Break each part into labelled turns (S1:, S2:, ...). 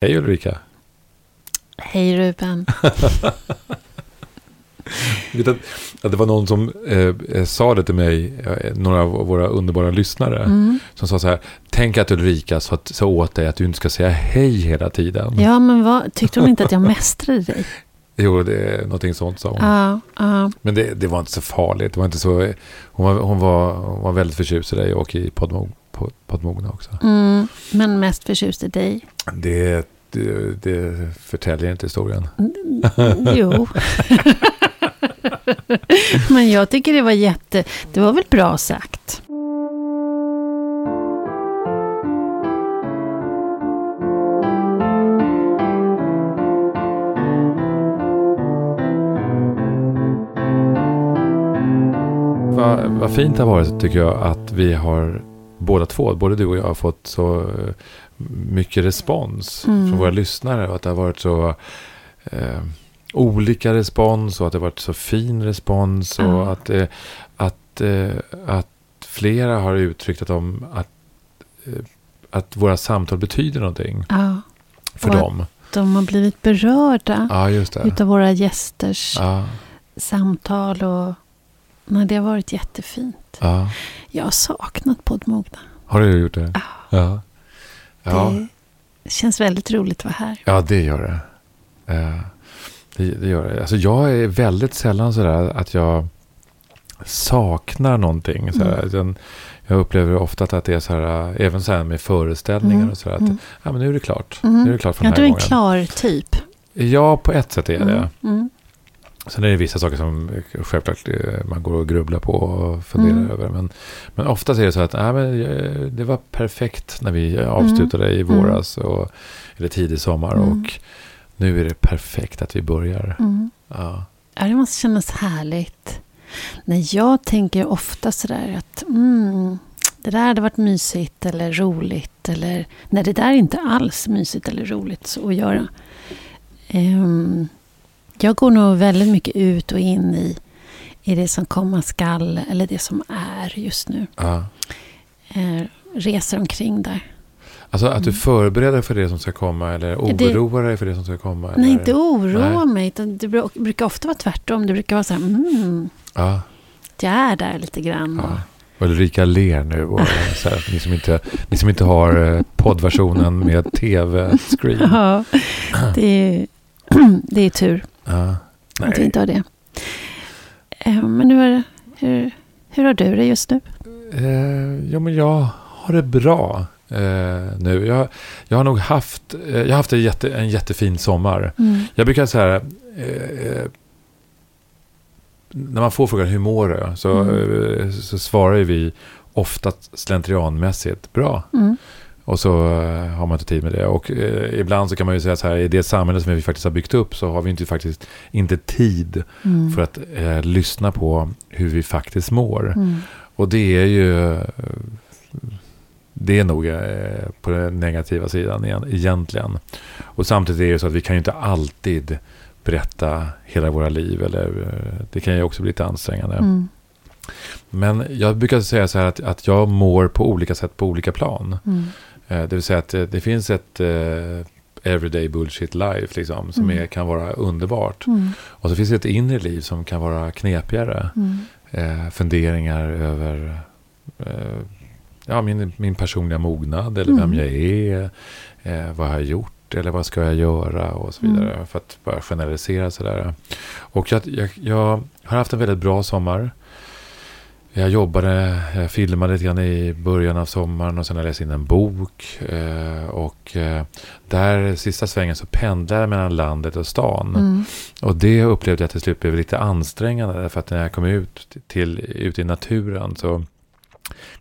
S1: Hej Ulrika.
S2: Hej Ruben.
S1: Vet att, att det var någon som eh, sa det till mig, eh, några av våra underbara lyssnare,
S2: Mm.
S1: som sa så här, tänk att Ulrika sa, sa åt dig att du inte ska säga hej hela tiden.
S2: Ja, men vad, tyckte hon inte att jag mästrade dig?
S1: Jo, det är någonting sånt sa hon.
S2: Ja, ja.
S1: Men det, det var inte så farligt. Det var inte så, hon, var, hon, var, hon var väldigt förtjust i dig och i Podmo- Pod- Podmogna också.
S2: Mm, men mest förtjust i dig.
S1: Det, det, det förtäljer inte historien.
S2: Jo. men jag tycker det var jätte... Det var väl bra sagt?
S1: Vad fint det har varit tycker jag att vi har båda två, både du och jag har fått så eh, mycket respons
S2: Mm.
S1: från våra lyssnare. Och att det har varit så eh, olika respons och att det har varit så fin respons. Och
S2: Ja.
S1: att, eh, att, eh, att flera har uttryckt att, de, att, eh, att våra samtal betyder någonting
S2: Ja.
S1: för
S2: Och att-
S1: dem.
S2: De har blivit berörda
S1: Ja,
S2: utav våra gästers
S1: Ja,
S2: samtal och... Nej, det har varit jättefint.
S1: ja.
S2: Jag har saknat poddmogna.
S1: Har du gjort det? Ja. Ja.
S2: Det känns väldigt roligt att vara här.
S1: Ja, det gör det. Eh, det, det gör det. Alltså jag är väldigt sällan sådär att jag saknar någonting. Sådär.
S2: Mm.
S1: Jag upplever ofta att det är så här, äh, även så här med föreställningar
S2: Mm,
S1: och sådär. Att,
S2: mm.
S1: ja, men nu är det klart.
S2: Mm.
S1: Nu är det klart för
S2: Ja,
S1: den
S2: du
S1: här
S2: är en klar typ.
S1: Ja, på ett sätt är det.
S2: Mm. Mm.
S1: Sen är det vissa saker som självklart eh, man går och grubblar på och funderar
S2: Mm.
S1: över. Men, men oftast är det så att nej, men, eh, det var perfekt när vi avslutade i
S2: Mm.
S1: våras. Och, eller tidig sommar.
S2: Mm.
S1: Och nu är det perfekt att vi börjar.
S2: Mm.
S1: Ja.
S2: Ja, det måste kännas härligt. När jag tänker ofta sådär att mm, det där hade varit mysigt eller roligt. Eller när det där är inte alls mysigt eller roligt att göra. Ehm, jag går nog väldigt mycket ut och in i, i det som komma skall eller det som är just nu.
S1: Ja.
S2: Eh, reser omkring där.
S1: Alltså att du
S2: Mm.
S1: förbereder för det som ska komma eller oroar dig för det som ska komma?
S2: Nej,
S1: eller?
S2: inte oroa
S1: Nej.
S2: mig. Det bru- brukar ofta vara tvärtom. Det brukar vara så här, mm,
S1: Ja,
S2: jag är där lite grann.
S1: ja. Och Ulrika ler nu. Och, så här, ni, som inte, ni som inte har eh, poddversionen med tv-screen.
S2: Ja, det är, det är tur
S1: Ja.
S2: att vi inte har det. Eh, Men hur, hur, hur har du det just nu?
S1: Eh, ja, men jag har det bra eh, nu. Jag, jag har nog haft, eh, jag har haft en, jätte, en jättefin sommar.
S2: Mm.
S1: Jag brukar säga eh, när man får frågan hur mår du? Så,
S2: Mm.
S1: så svarar vi ofta slentrianmässigt bra.
S2: Mm.
S1: Och så eh, har man inte tid med det. Och eh, ibland så kan man ju säga så här, i det samhälle som vi faktiskt har byggt upp så har vi inte faktiskt inte tid
S2: Mm.
S1: för att eh, lyssna på hur vi faktiskt mår.
S2: Mm.
S1: Och det är ju, det är nog eh, på den negativa sidan igen, egentligen. Och samtidigt är det så att vi kan ju inte alltid berätta hela våra liv. Eller, eh, det kan ju också bli lite ansträngande.
S2: Mm.
S1: Men jag brukar säga så här att, att jag mår på olika sätt på olika plan. Eh, Det vill säga att eh, det finns ett eh, everyday bullshit life liksom, som
S2: Mm.
S1: är, kan vara underbart.
S2: Mm.
S1: Och så finns det ett inre liv som kan vara knepigare.
S2: Mm.
S1: Eh, funderingar över eh, ja, min, min personliga mognad eller vem
S2: Mm.
S1: jag är. Eh, vad jag har gjort eller vad ska jag göra och så vidare.
S2: Mm.
S1: För att bara generalisera sådär. Och jag, jag, jag har haft en väldigt bra sommar. Jag jobbade, jag filmade lite grann i början av sommaren och sen har jag läst in en bok. Eh, och eh, där sista svängen så pendlade jag mellan landet och stan.
S2: Mm.
S1: Och det upplevde jag till slut blev lite ansträngande. Därför att när jag kom ut, till, ut i naturen så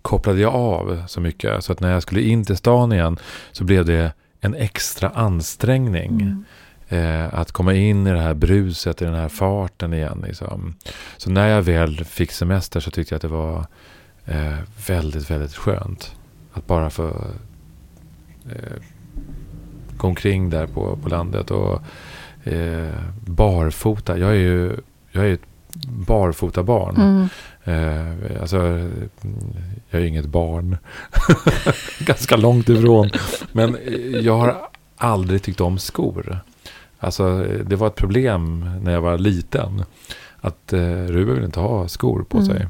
S1: kopplade jag av så mycket. Så att när jag skulle in till stan igen så blev det en extra ansträngning.
S2: Mm.
S1: Eh, att komma in i det här bruset, i den här farten igen. Liksom. Så när jag väl fick semester så tyckte jag att det var eh, väldigt, väldigt skönt. Att bara få eh, gå omkring där på, på landet och eh, barfota. Jag är ju jag är ett barfotabarn.
S2: Mm.
S1: Eh, alltså, jag är ju inget barn. Ganska långt ifrån. Men jag har aldrig tyckt om skor. Alltså, det var ett problem när jag var liten. Att eh, Ruben vill inte ha skor på
S2: Mm.
S1: sig.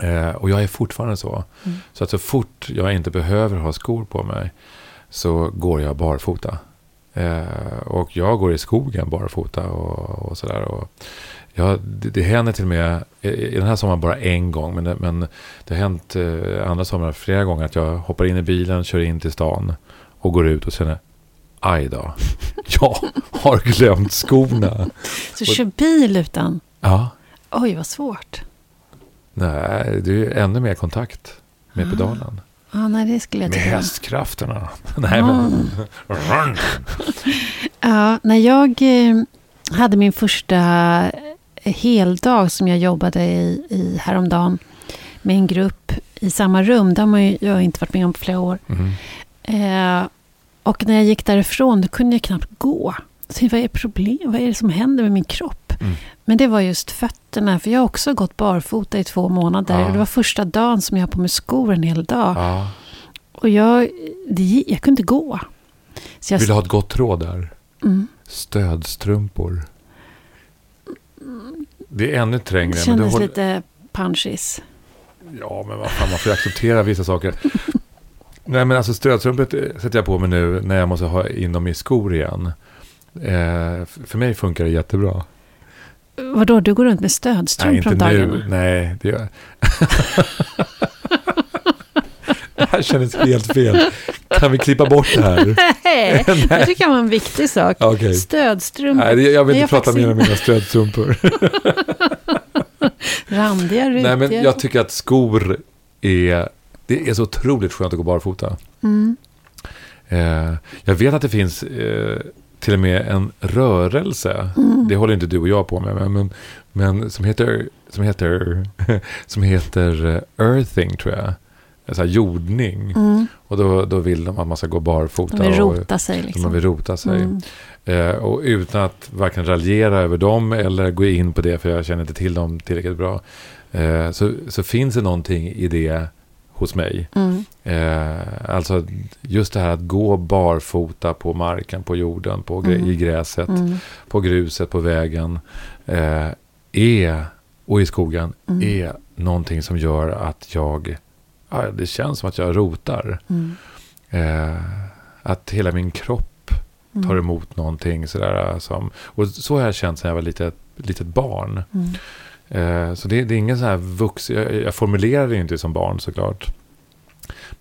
S1: Eh, och jag är fortfarande så.
S2: Mm.
S1: Så att så fort jag inte behöver ha skor på mig så går jag barfota. Eh, och jag går i skogen barfota och, och sådär. Och det, det händer till och med, i, den här sommaren bara en gång, men det, men det har hänt eh, andra somrar flera gånger att jag hoppar in i bilen, kör in till stan och går ut och känner aj då, jag har glömt skorna.
S2: Så kör bil utan...
S1: Ja,
S2: Oj, vad svårt.
S1: nej, det är ännu mer kontakt med
S2: Ah.
S1: pedalen.
S2: Ja, nej, det skulle jag
S1: Med
S2: tycka.
S1: hästkrafterna. Nej, men...
S2: Ja, när jag hade min första heldag som jag jobbade i, i häromdagen med en grupp i samma rum. Det har man ju, jag har inte varit med om på flera år.
S1: Mm.
S2: Eh, och när jag gick därifrån då kunde jag knappt gå. Så vad är problem? Vad är det som händer med min kropp?
S1: Mm.
S2: Men det var just fötterna. För jag har också gått barfota i två månader.
S1: Ja.
S2: Och det var första dagen som jag har på mig skor en hel dag.
S1: Ja.
S2: Och jag, det, jag kunde inte gå. Så jag,
S1: Vill du ha ett gott råd där?
S2: mm,
S1: Stödstrumpor. Det är ännu
S2: det
S1: trängre. Du
S2: kändes
S1: håller...
S2: lite punchis.
S1: Ja, men vad fan, man får ju acceptera vissa saker. Nej, men alltså stödstrumpor eh, sätter jag på mig nu när jag måste ha in dem i skor igen. Eh, för mig funkar det jättebra.
S2: Vadå, du går runt med
S1: Nej,
S2: stödstrumpor
S1: inte
S2: om dagarna?
S1: nu. Nej, det gör Det här kändes helt fel. Kan vi klippa bort det här?
S2: Nej, det tycker jag var en viktig sak.
S1: Okej.
S2: Stödstrumpor,
S1: Nej, jag vill
S2: Nej,
S1: inte
S2: jag
S1: prata mer om mina stödstrumpor.
S2: randiga, rutiga.
S1: Nej, men jag tycker att skor är... Det är så otroligt skönt att gå barfota.
S2: mm.
S1: Eh, jag vet att det finns eh, till och med en rörelse.
S2: Mm.
S1: Det håller inte du och jag på med. Men, men, som heter, som heter, som heter eh, earthing tror jag. Så här jordning.
S2: Mm.
S1: Och då, då vill de att man ska gå barfota.
S2: De vill
S1: och,
S2: rota sig
S1: Man
S2: liksom.
S1: vill rota sig.
S2: Mm.
S1: Eh, och utan att varken raljera över dem eller gå in på det, för jag känner inte till dem tillräckligt bra. Eh, så, så finns det någonting i det hos mig.
S2: Mm.
S1: Eh, alltså just det här att gå barfota på marken, på jorden, på grä-
S2: Mm.
S1: i gräset,
S2: Mm.
S1: på gruset, på vägen. Eh, är, och i skogen,
S2: Mm.
S1: är någonting som gör att jag, ja, det känns som att jag rotar.
S2: Mm.
S1: Eh, att hela min kropp
S2: Mm.
S1: tar emot någonting sådär som, och så har jag känt sedan jag var litet, litet barn. Eh, så det, det är ingen sån här vux, jag, jag formulerade det inte som barn såklart.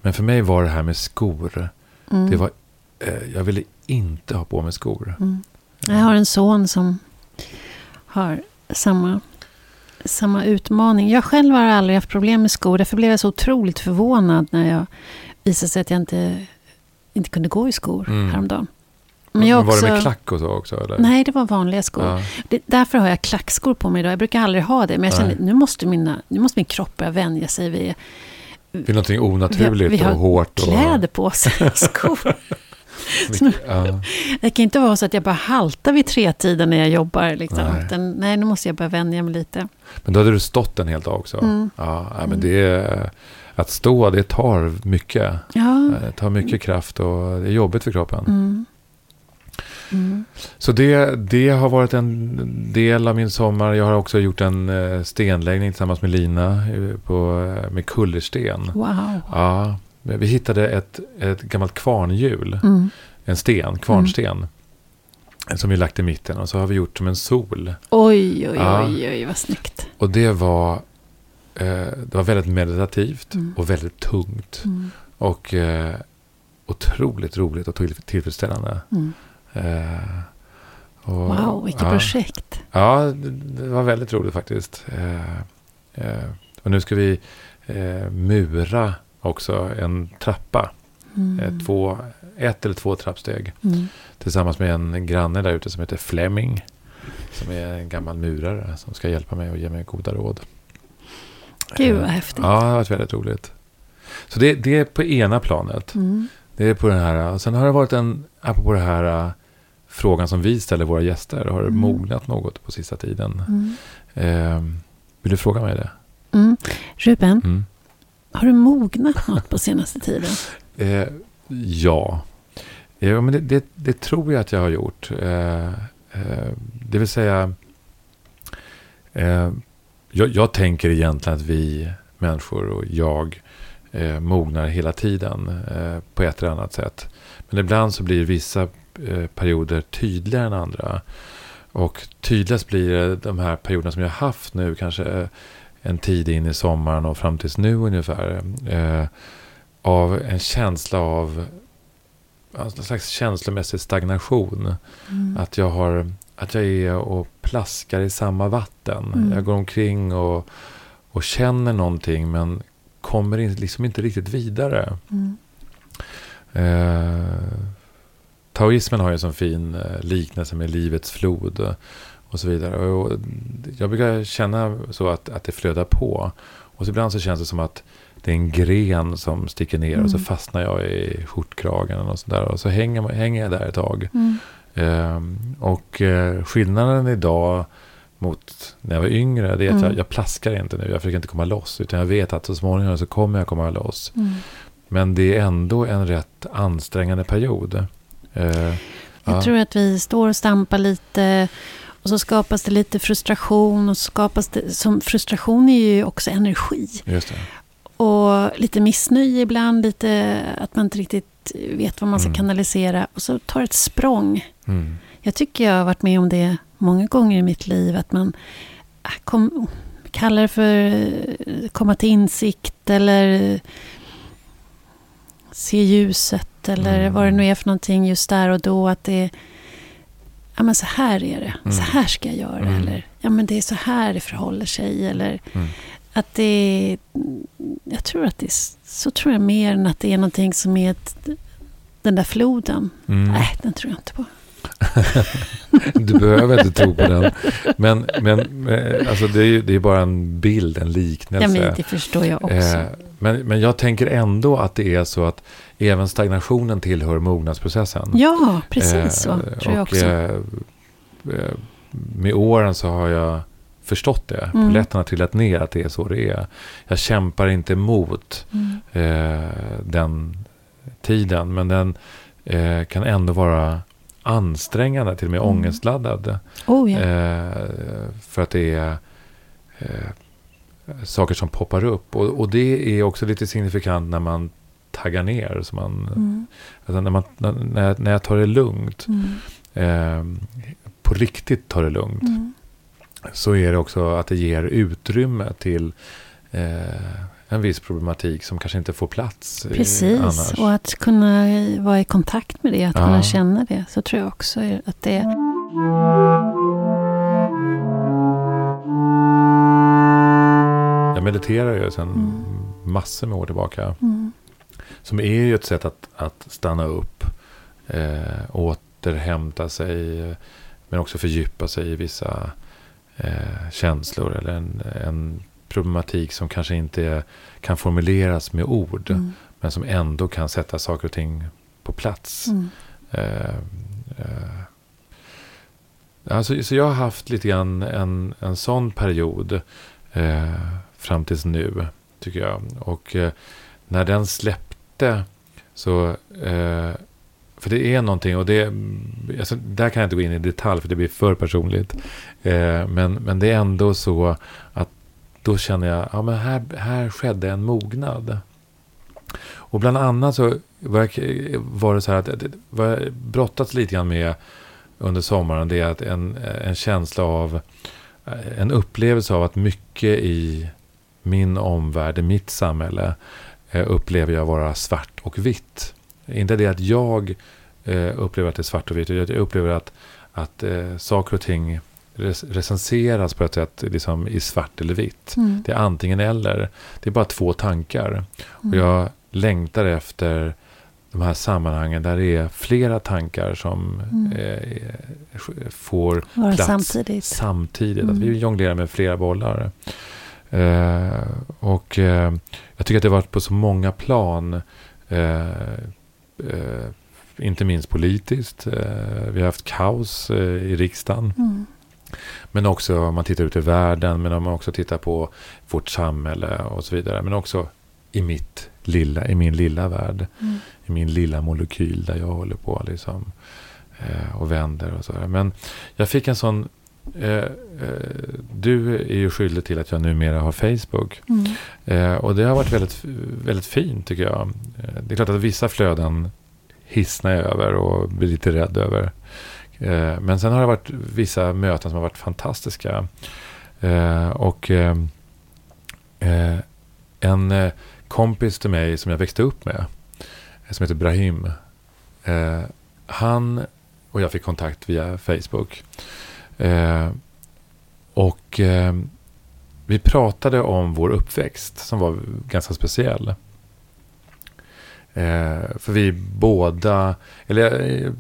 S1: Men för mig var det här med skor,
S2: Mm.
S1: det var, eh, jag ville inte ha på mig skor.
S2: Mm. Jag har en son som har samma, samma utmaning. Jag själv har aldrig haft problem med skor. Därför blev jag så otroligt förvånad när jag visade sig att jag inte, inte kunde gå i skor
S1: Mm.
S2: häromdagen.
S1: Men
S2: Men jag
S1: var
S2: också,
S1: det med klack och så också? Eller?
S2: Nej, det var vanliga skor.
S1: Ja.
S2: Det, därför har jag klackskor på mig idag. Jag brukar aldrig ha det. Men jag kände nu måste, mina, nu måste min kropp börja vänja sig vid
S1: är någonting onaturligt
S2: Vi har- vi har
S1: och hårt. Och,
S2: kläder på och skor.
S1: Ja.
S2: Det kan inte vara så att jag bara haltar vid tre tiden när jag jobbar. Liksom.
S1: Nej.
S2: Utan, nej, nu måste jag börja vänja mig lite.
S1: Men då hade du stått en hel dag också.
S2: Mm.
S1: Ja, nej,
S2: Mm.
S1: men det är, att stå, det tar mycket.
S2: Ja.
S1: Det tar mycket kraft och det är jobbigt för kroppen.
S2: Mm. Mm.
S1: Så det, det har varit en del av min sommar. Jag har också gjort en eh, stenläggning tillsammans med Lina eh, på, eh, med kullersten.
S2: Wow.
S1: Ja, vi hittade ett, ett gammalt kvarnhjul,
S2: Mm.
S1: en sten, kvarnsten. Som vi lagt i mitten och så har vi gjort som en sol.
S2: Oj, oj,
S1: Ja.
S2: oj, oj, vad snyggt.
S1: Och det var, eh, det var väldigt meditativt
S2: Mm.
S1: och väldigt tungt.
S2: Mm.
S1: Och eh, otroligt roligt och till- tillfredsställande.
S2: Mm.
S1: Eh, och,
S2: Wow, vilket
S1: ja.
S2: projekt.
S1: Ja, det, var väldigt roligt faktiskt. Eh, eh, och nu ska vi mura också en trappa.
S2: Mm.
S1: Två, ett eller två trappsteg.
S2: Mm.
S1: Tillsammans med en granne där ute som heter Fleming. Som är en gammal murare som ska hjälpa mig och ge mig goda råd.
S2: Gud vad häftigt.
S1: Ja, det har varit väldigt roligt. Så det, det är på ena planet.
S2: Mm.
S1: Det är på den här. Och sen har det varit en, apropå det här, frågan som vi ställer våra gäster. Har
S2: Mm.
S1: mognat något på sista tiden?
S2: Mm.
S1: Eh, vill du fråga mig det?
S2: Mm. Ruben,
S1: Mm.
S2: har du mognat något på senaste tiden?
S1: Eh, ja. Ja, men det, det, det, tror jag att jag har gjort. Eh, eh, det vill säga, eh, jag, jag, tänker egentligen att vi människor och jag eh, mognar hela tiden eh, på ett eller annat sätt. Men ibland så blir vissa eh, perioder tydligare än andra. Och tydligast blir det de här perioderna som jag har haft nu, kanske en tid in i sommaren och fram tills nu ungefär. Eh, av en känsla av alltså en slags känslomässig stagnation. Mm. Att, jag har, att jag är och plaskar i samma vatten. Mm. Jag går omkring och, och känner någonting men kommer in, liksom inte riktigt vidare. Mm. Eh, taoismen har ju en sån fin eh, liknelse med livets flod och så vidare. Och jag brukar känna så att, att det flödar på. Och så ibland så känns det som att det är en gren som sticker ner mm. och så mm. fastnar jag i skjortkragen och sådär. Och så hänger, hänger jag där ett tag. Mm. Um, och uh, skillnaden idag mot när jag var yngre, det är att mm. jag, jag, plaskar inte nu. Jag försöker inte komma loss. Utan jag vet att så småningom så kommer jag komma loss. Mm. Men det är ändå en rätt ansträngande period. Uh,
S2: jag ja. tror att vi står och stampar lite. Och så skapas det lite frustration. Och skapas det, som frustration är ju också energi. Och lite missnöje ibland, lite att man inte riktigt vet vad man ska mm. kanalisera. Och så tar ett språng. Mm. Jag tycker jag har varit med om det många gånger i mitt liv. Att man äh, kom, kallar det för komma till insikt eller se ljuset. Eller mm. vad det nu är för någonting just där och då. Att det ja men så här är det. Mm. Så här ska jag göra. Mm. Eller ja men det är så här det förhåller sig. Eller mm. att det är, jag tror att det är, så tror jag mer än att det är någonting som är ett, den där floden. Mm. Nej, den tror jag inte på.
S1: du behöver inte tro på den. Men, men eh, alltså det, är, det är bara en bild, en liknelse.
S2: Ja, men det förstår jag också. Eh,
S1: men, men jag tänker ändå att det är så att även stagnationen tillhör mognadsprocessen.
S2: Ja, precis eh, så tror jag också. Eh,
S1: eh, med åren så har jag förstått det. Mm. Polletten har trillat ner att det är så det är. Jag kämpar inte emot mm. eh, den tiden. Men den eh, kan ändå vara ansträngande, till och med mm. ångestladdad.
S2: Oh, ja.
S1: eh, för att det är eh, saker som poppar upp. Och, och, det är också lite signifikant när man taggar ner. Så man, mm. alltså när, man, när, när jag tar det lugnt, mm. eh, på riktigt tar det lugnt, mm. så är det också att det ger utrymme till eh, en viss problematik som kanske inte får plats
S2: Precis, annars. och att kunna vara i kontakt med det, att ja. kunna känna det. Så tror jag också att det
S1: Jag mediterar ju sedan mm. massor med år tillbaka. Som är ju ett sätt att, att stanna upp, eh, återhämta sig, men också fördjupa sig i vissa eh, känslor eller en, en problematik som kanske inte kan formuleras med ord. Mm. Men som ändå kan sätta saker och ting på plats. Mm. Eh, eh, alltså, så jag har haft lite grann en, en sån period eh, fram tills nu, tycker jag. Och eh, när den inte så eh, för det är någonting, och det, alltså, där kan jag inte gå in i detalj för det blir för personligt. Eh, men, men det är ändå så att då känner jag, ja men här, här skedde en mognad. Och bland annat så var, det så här att vad jag brottats lite grann med under sommaren, det är att en, en känsla av, eh, en upplevelse av att mycket i min omvärld, i mitt samhälle, upplever jag vara svart och vitt. Inte det att jag eh, upplever att det är svart och vitt, jag upplever att, att eh, saker och ting recenseras på ett sätt liksom i svart eller vitt. Mm. Det är antingen eller. Det är bara två tankar. Mm. Och jag längtar efter de här sammanhangen där det är flera tankar som mm. eh, får
S2: Vara
S1: plats
S2: samtidigt.
S1: samtidigt. Att vi mm. jonglerar med flera bollar. Eh, och eh, jag tycker att det har varit på så många plan. Eh, eh, inte minst politiskt. Eh, vi har haft kaos i riksdagen. Mm. Men också om man tittar ut i världen, men om man också tittar på vårt samhälle och så vidare. Men också i mitt lilla, i min lilla värld.
S2: Mm.
S1: I min lilla molekyl där jag håller på liksom. Eh, och vänder och sådär. Men jag fick en sån Eh, eh, du är ju skyldig till att jag numera har Facebook.
S2: Mm.
S1: Eh, och det har varit väldigt, väldigt fint tycker jag. Eh, det är klart att vissa flöden hissnar jag över och blir lite rädd över. Eh, men sen har det varit vissa möten som har varit fantastiska. Eh, och en kompis till mig som jag växte upp med, som heter Brahim. han och jag fick kontakt via Facebook. Eh, och eh, vi pratade om vår uppväxt som var ganska speciell. Eh, för vi båda, eller eh,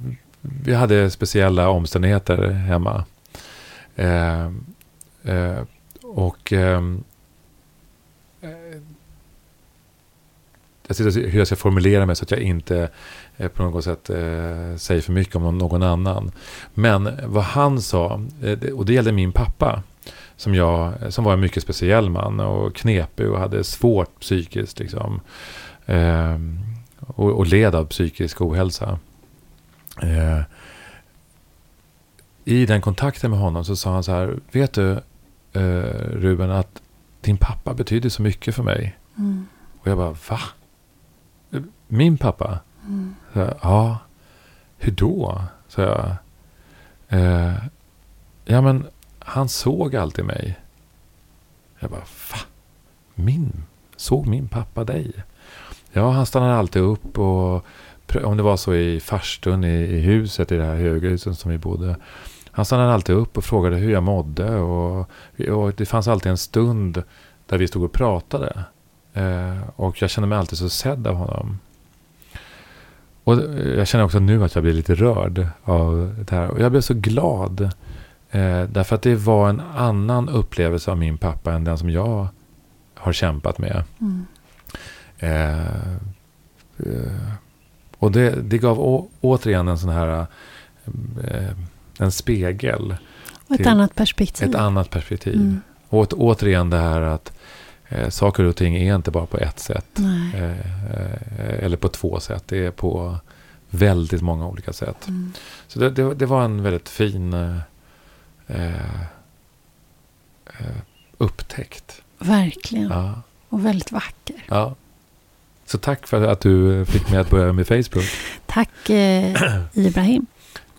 S1: vi hade speciella omständigheter hemma. Eh, eh, och eh, jag sitter hur jag ska formulera mig så att jag inte Eh, på något sätt eh, säger för mycket om någon annan. Men vad han sa, eh, och det gällde min pappa, som, jag, som var en mycket speciell man och knepig och hade svårt psykiskt. Liksom, och, och led av psykisk ohälsa. I den kontakten med honom så sa han så här, vet du Ruben att din pappa betyder så mycket för mig. Mm. Och jag bara, va? Min pappa? Mm. Så, ja, hur då? Så jag. Eh, ja, men han såg alltid mig. Jag bara, va? Min? Såg min pappa dig? Ja, han stannade alltid upp och om det var så i farstun i, i huset, i det här höghuset som vi bodde. Han stannade alltid upp och frågade hur jag mådde. Och, och det fanns alltid en stund där vi stod och pratade. Eh, och jag kände mig alltid så sedd av honom. Och jag känner också nu att jag blir lite rörd av det här. Och jag blev så glad. Eh, därför att det var en annan upplevelse av min pappa än den som jag har kämpat med. Mm. Eh, eh, och det, det gav å, återigen en sån här eh, en spegel.
S2: Och ett annat perspektiv.
S1: Ett annat perspektiv. Mm. Och återigen det här att Eh, saker och ting är inte bara på ett sätt. Eh, eh, eller på två sätt. Det är på väldigt många olika sätt. Mm. Så det, det, det, var en väldigt fin eh, eh, upptäckt.
S2: Verkligen. Ja. Och väldigt vacker.
S1: Ja. Så tack för att du fick mig att börja med Facebook.
S2: tack eh, Ibrahim.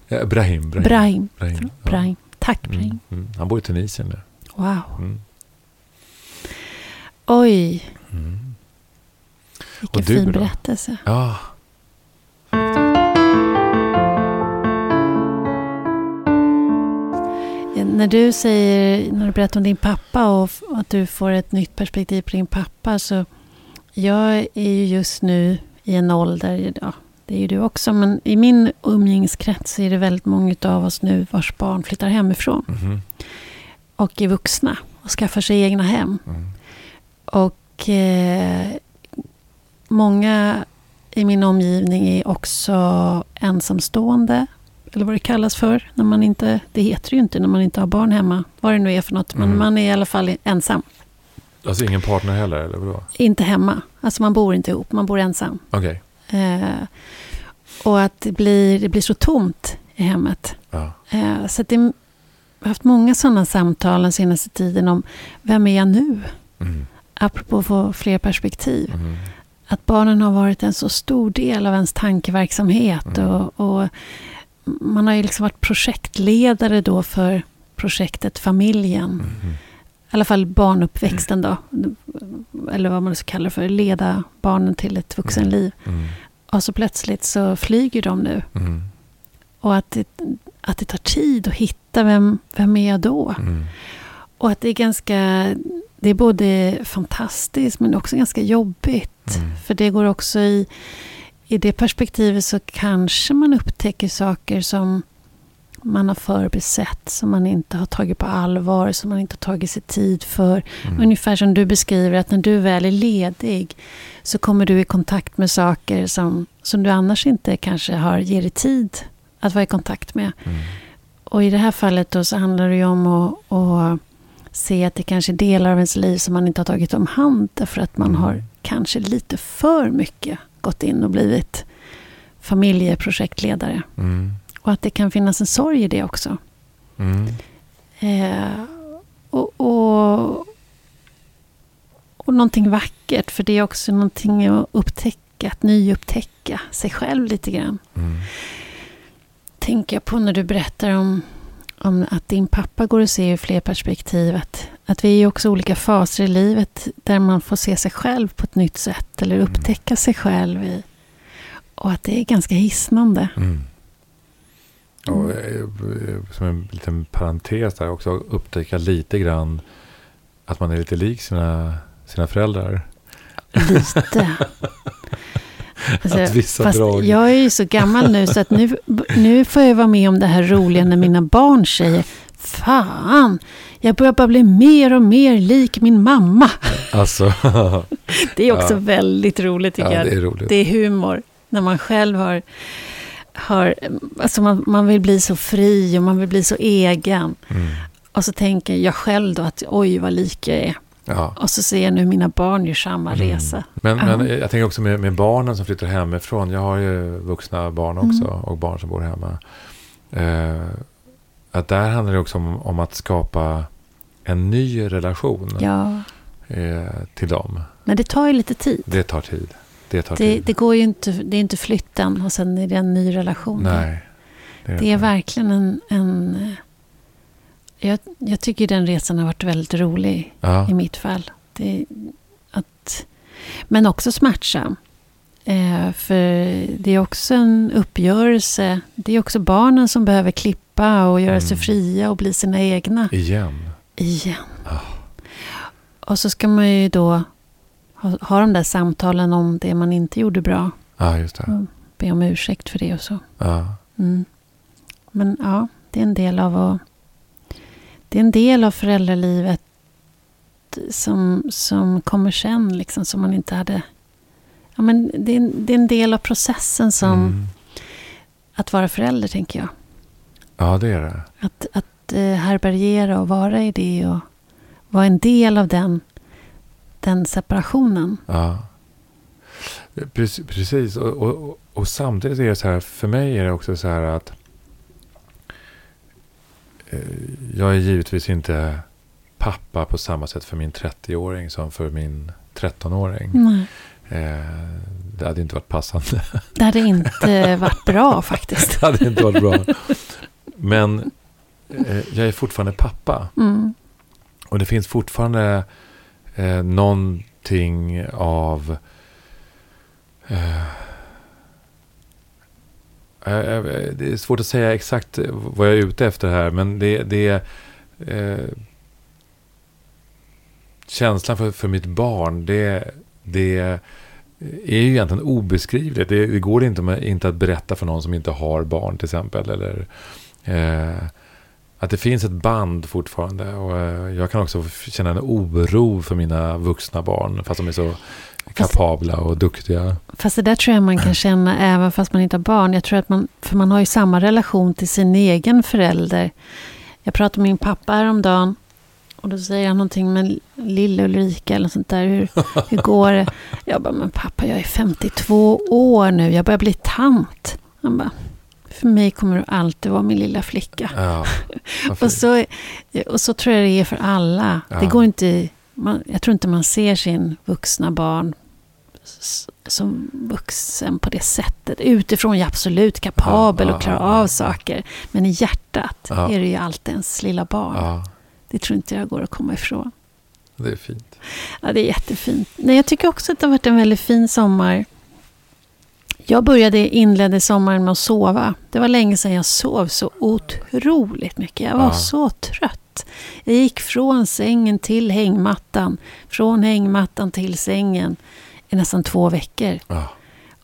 S1: Ja, Brahim.
S2: Brahim. Brahim. Brahim. Brahim. Tack Brahim. Mm,
S1: mm. Han bor i Tunisien nu.
S2: Wow. Mm. Oj. Mm. Vilken
S1: du,
S2: fin
S1: då?
S2: berättelse.
S1: Ja.
S2: När du säger, när du berättar om din pappa och att du får ett nytt perspektiv på din pappa så jag är ju just nu i en ålder, ja, det är ju du också, men i min umgängeskrets är det väldigt många av oss nu vars barn flyttar hemifrån. Mm. Och är vuxna och skaffar sig egna hem. Mm. Och eh, många i min omgivning är också ensamstående. Eller vad det kallas för. När man inte, det heter ju inte när man inte har barn hemma. Vad det nu är för något. Men mm. man är i alla fall ensam.
S1: Alltså ingen partner heller? Eller vadå?
S2: Inte hemma. Alltså man bor inte ihop. Man bor ensam.
S1: Okay.
S2: Eh, och att det blir, det blir så tomt i hemmet.
S1: Ja.
S2: Eh, så det, jag har haft många sådana samtal den senaste tiden om vem är jag nu? Mm apropå att få fler perspektiv. Mm. Att barnen har varit en så stor del av ens tankeverksamhet. Mm. Och, och, man har ju liksom varit projektledare då för projektet Familjen. Mm. I alla fall barnuppväxten då. Eller vad man ska kalla det för. Leda barnen till ett vuxenliv. Mm. mm. Och så plötsligt så flyger de nu. Mm. Och att det, att det tar tid att hitta vem, vem är jag då? Mm. Och att det är ganska det är både fantastiskt men också ganska jobbigt. Mm. För det går också i, i det perspektivet så kanske man upptäcker saker som man har förbisett, som man inte har tagit på allvar, som man inte har tagit sig tid för. Mm. Ungefär som du beskriver att när du väl är ledig så kommer du i kontakt med saker som, som du annars inte kanske har ger dig tid att vara i kontakt med. Mm. Och i det här fallet då så handlar det ju om att, att se att det kanske är delar av ens liv som man inte har tagit om hand därför att man mm. har kanske lite för mycket gått in och blivit familjeprojektledare.
S1: Mm.
S2: Och att det kan finnas en sorg i det också.
S1: Mm.
S2: Eh, och, och, och någonting vackert, för det är också någonting att upptäcka, att nyupptäcka sig själv lite grann.
S1: Mm.
S2: Tänker jag på när du berättar om, om att din pappa går att se ur fler perspektiv. Att, att vi är också olika faser i livet där man får se sig själv på ett nytt sätt. Eller
S1: Mm.
S2: upptäcka sig själv i. Och att det är ganska hisnande.
S1: Mm. Och eh, som en liten parentes där också upptäcka lite grann att man är lite lik sina, sina föräldrar.
S2: Lite. Alltså,
S1: Att vissa
S2: fast
S1: drag-
S2: jag är ju så gammal nu så att nu, nu får jag vara med om det här roliga när mina barn säger Fan, jag börjar bara bli mer och mer lik min mamma.
S1: Alltså,
S2: Det är också
S1: Ja.
S2: väldigt roligt tycker
S1: ja,
S2: jag.
S1: det är roligt.
S2: Det är humor. När man själv har... har alltså man, man vill bli så fri och man vill bli så egen.
S1: Mm.
S2: Och så tänker jag själv då att oj vad lik jag är.
S1: Ja.
S2: Och så ser jag nu mina barn gör samma
S1: Mm.
S2: resa.
S1: Men, men jag tänker också med, med barnen som flyttar hemifrån. Jag har ju vuxna barn också
S2: Mm.
S1: och barn som bor hemma. Eh, att där handlar det också om, om att skapa en ny relation
S2: Ja,
S1: eh, till dem.
S2: men det tar ju lite tid.
S1: Det tar tid. Det tar
S2: Det,
S1: tid.
S2: det går ju inte, det är inte flytten och sen är det en ny relation.
S1: Nej. Det är,
S2: Det är verkligen en... en jag, jag tycker den resan har varit väldigt rolig
S1: Ja.
S2: i mitt fall. Det, att, men också smärtsam. Eh, för det är också en uppgörelse. Det är också barnen som behöver klippa och göra sig
S1: Mm.
S2: fria och bli sina egna
S1: Igen.
S2: igen.
S1: Ah.
S2: Och så ska man ju då ha, ha de där samtalen om det man inte gjorde bra.
S1: Ja, just det.
S2: Mm. Be om ursäkt för det och så.
S1: Ja.
S2: Mm. Men ja, det är en del av att, Det är en del av föräldralivet som, som kommer sen, liksom, som man inte hade... Ja, men det, är en, det är en del av processen som
S1: Mm.
S2: att vara förälder, tänker jag.
S1: ja, det är det.
S2: Att, att eh, härbärgera och vara i det och vara en del av den, den separationen.
S1: Ja. Precis. Och, och, och- samtidigt är det så här, för mig är det också så här att jag är givetvis inte pappa på samma sätt för min 30-åring som för min 13-åring.
S2: Nej.
S1: Eh, det hade inte varit passande.
S2: Det hade inte varit bra faktiskt.
S1: det hade inte varit bra. Men eh, jag är fortfarande pappa.
S2: Mm.
S1: Och det finns fortfarande eh, någonting av... Eh, eh, eh, Eh, eh, det är svårt att säga exakt eh, vad jag är ute efter här. Men det, det är... Eh, känslan för, för mitt barn, det, det är ju egentligen obeskrivligt. Det, det går inte, med, inte att berätta för någon som inte har barn till exempel. Eller, eh, att det finns ett band fortfarande. Och eh, jag kan också känna en oro för mina vuxna barn. Fast de är så kapabla och duktiga.
S2: Fast det där tror jag man kan känna även fast man inte har barn. Jag tror att man, för man har ju samma relation till sin egen förälder. Jag pratade med min pappa häromdagen. Och då säger han någonting med lilla Ulrika eller sånt där. Hur, hur går det? Jag bara, men pappa jag är 52 år nu. Jag börjar bli tant. Han bara, för mig kommer du alltid vara min lilla flicka.
S1: Ja.
S2: Och så, och så tror jag det är för alla.
S1: Ja.
S2: Det går inte, man, jag tror inte man ser sin vuxna barn som vuxen på det sättet. Utifrån är jag absolut kapabel
S1: Ja, ja,
S2: och klarar
S1: ja, ja.
S2: av saker. Men i hjärtat
S1: Ja.
S2: är det ju alltid ens lilla barn.
S1: ja,
S2: Det tror inte jag går att komma ifrån.
S1: det är fint.
S2: Ja, det är jättefint. Nej, jag tycker också att det har varit en väldigt fin sommar. Jag började inledde sommaren med att sova. Det var länge sedan jag sov så otroligt mycket. Jag var så trött. Jag gick från sängen till hängmattan. Från hängmattan till sängen i nästan två veckor.
S1: Ja,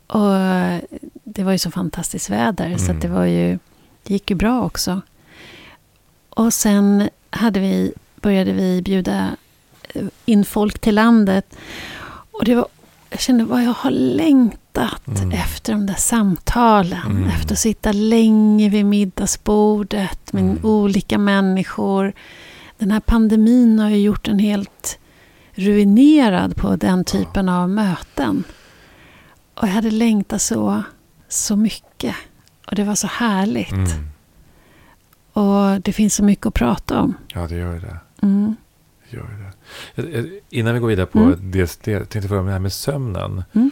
S2: Och eh, det var ju så fantastiskt väder så
S1: Mm.
S2: att det var ju det gick ju bra också. Och sen hade vi, började vi bjuda eh, in folk till landet. Och det var, jag kände vad jag har längtat
S1: Mm.
S2: efter de där samtalen.
S1: Mm.
S2: Efter att sitta länge vid middagsbordet med
S1: Mm.
S2: olika människor. Den här pandemin har ju gjort en helt ruinerad på den typen av möten. Och jag hade längtat så, så mycket. Och det var så härligt.
S1: Mm.
S2: Och det finns så mycket att prata om.
S1: Ja, det gör det.
S2: Mm.
S1: det, gör det. Jag- jag- Innan vi går vidare på
S2: Mm.
S1: det, det jag tänkte fråga om det här med sömnen.
S2: Mm.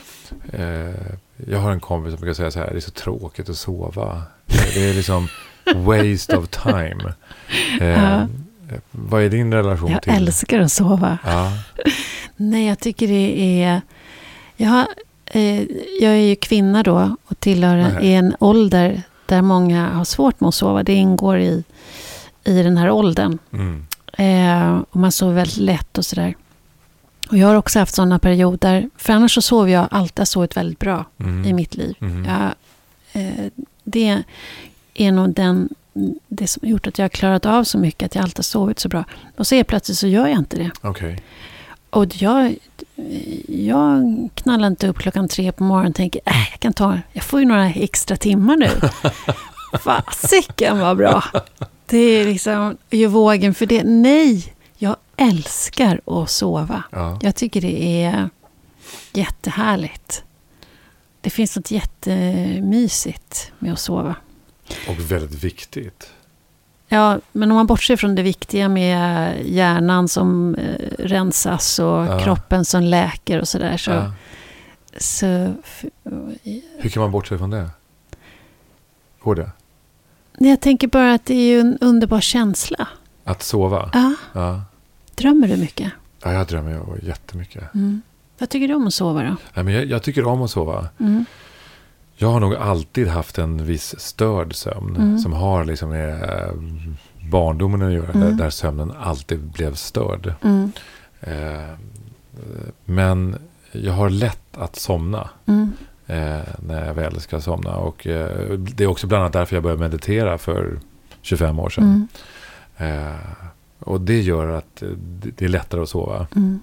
S1: Eh, jag har en kompis som brukar säga så här, det är så tråkigt att sova. Det det är liksom waste of time. Eh,
S2: Ja.
S1: Vad är din relation
S2: Jag
S1: till
S2: älskar att sova.
S1: Ja,
S2: Nej, jag tycker det är... Jag, har, eh, jag är ju kvinna då och tillhör en, i en ålder där många har svårt med att sova. Det ingår i, i den här åldern.
S1: mm,
S2: Eh, och man sover väldigt lätt och sådär. Och jag har också haft sådana perioder. För annars så sover jag alltid, jag sovit väldigt bra
S1: mm,
S2: i mitt liv.
S1: mm.
S2: Jag, eh, det är nog den, det som har gjort att jag har klarat av så mycket, att jag alltid har sovit så bra. Och så är plötsligt så gör jag inte det.
S1: Okej.
S2: Och jag, jag knallar inte upp klockan tre på morgonen och tänker, äh, jag kan ta, jag får ju några extra timmar nu. Fasiken vad bra. Det är liksom, gör vågen för det. Nej, jag älskar att sova.
S1: Ja.
S2: Jag tycker det är jättehärligt. Det finns något jättemysigt med att sova.
S1: Och väldigt viktigt.
S2: Ja, men om man bortser från det viktiga med hjärnan som eh, rensas och
S1: Ja.
S2: kroppen som läker och sådär. Så,
S1: Ja.
S2: så,
S1: Hur kan man bortse från det? Går det?
S2: Jag tänker bara att det är ju en underbar känsla.
S1: Att sova?
S2: Ja,
S1: Ja.
S2: drömmer du mycket?
S1: ja jag drömmer ju jättemycket.
S2: Mm. Vad tycker du om att sova då?
S1: Nej, men jag, jag tycker om att sova.
S2: Mm.
S1: Jag har nog alltid haft en viss störd sömn.
S2: Mm.
S1: Som har liksom med eh, barndomen att göra.
S2: Mm.
S1: Där, där sömnen alltid blev störd.
S2: Mm.
S1: Eh, men jag har lätt att somna. Eh, när jag väl ska somna. Och eh, det är också bland annat därför jag började meditera för 25 år sedan.
S2: Mm.
S1: Eh, och det gör att det det är lättare att sova.
S2: Mm.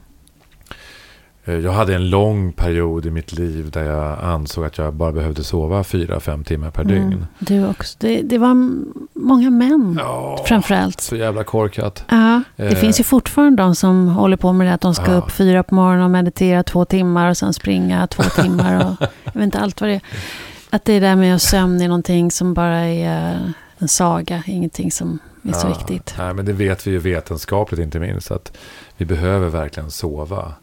S1: Eh, Jag hade en lång period i mitt liv där jag ansåg att jag bara behövde sova fyra fem timmar per dygn.
S2: Mm. Du också. Det, det var många män
S1: Ja,
S2: framförallt.
S1: så jävla korkat.
S2: Ja, det
S1: Eh.
S2: finns ju fortfarande de som håller på med det att de ska
S1: Ja.
S2: upp fyra på morgonen och meditera två timmar och sen springa två timmar och jag vet inte allt vad det är. Att det där med att sömn är någonting som bara är en saga, ingenting som är så
S1: Ja,
S2: viktigt.
S1: Nej, men det vet vi ju vetenskapligt inte minst. Att vi behöver verkligen sova.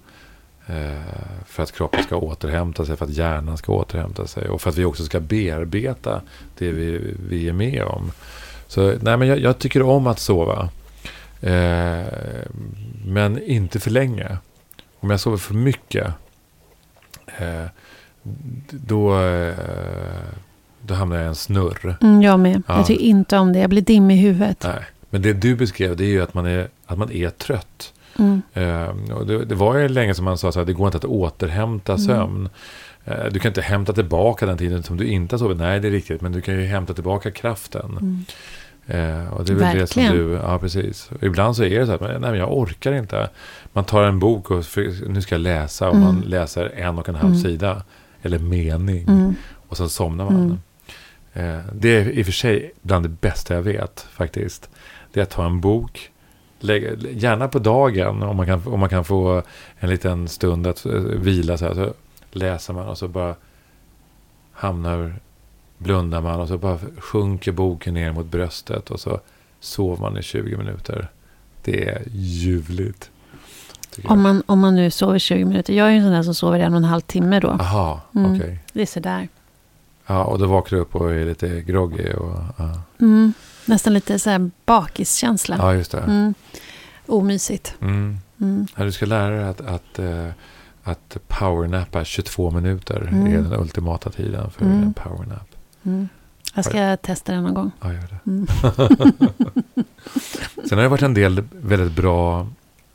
S1: Eh, för att kroppen ska återhämta sig, för att hjärnan ska återhämta sig. Och för att vi också ska bearbeta det vi, vi är med om. Så nej, men jag, jag tycker om att sova. Eh, men inte för länge. Om jag sover för mycket. Eh, då, eh, då hamnar jag i en snurr.
S2: Mm, jag med.
S1: Ja.
S2: Jag tycker inte om det. Jag blir dimmig i huvudet.
S1: Nej. Men det du beskrev det är ju att man är, att man är trött.
S2: Mm.
S1: Eh, och det, det var ju länge som man sa här, det går inte att återhämta
S2: Mm.
S1: sömn. Eh, du kan inte hämta tillbaka den tiden som du inte har sovit. Nej, det är riktigt. Men du kan ju hämta tillbaka kraften.
S2: Mm.
S1: Eh, och det är väl det som
S2: Verkligen.
S1: du... Ja, precis. Ibland så är det så att nej, men jag orkar inte. Man tar en bok och för, nu ska jag läsa. Och
S2: Mm.
S1: man läser en och en halv
S2: Mm.
S1: sida. Eller mening.
S2: Mm.
S1: Och så somnar man. Eh, det är i och för sig bland det bästa jag vet faktiskt. Det är att ta en bok. Lägga, gärna på dagen om man, kan, om man kan få en liten stund att eh, vila. Så, här, så läser man och så bara hamnar, blundar man och så bara sjunker boken ner mot bröstet. Och så sover man i 20 minuter. Det är ljuvligt.
S2: Om, man, om man nu sover 20 minuter. Jag är ju en sån där som sover en och en halv timme då.
S1: Aha,
S2: Mm.
S1: okej.
S2: Det är sådär.
S1: Ja, och då vaknar du upp och är lite groggy. Och, ja.
S2: Mm. Nästan lite så här bakiskänsla.
S1: ja, just det.
S2: Mm. Omysigt.
S1: Mm.
S2: Mm.
S1: Ja, du ska lära dig att, att, eh, att powernappa 22 minuter
S2: Mm.
S1: är den ultimata tiden för
S2: Mm.
S1: en powernap.
S2: Mm. Jag ska testa det någon gång.
S1: Ja, gör det.
S2: Mm.
S1: Sen har det varit en del väldigt bra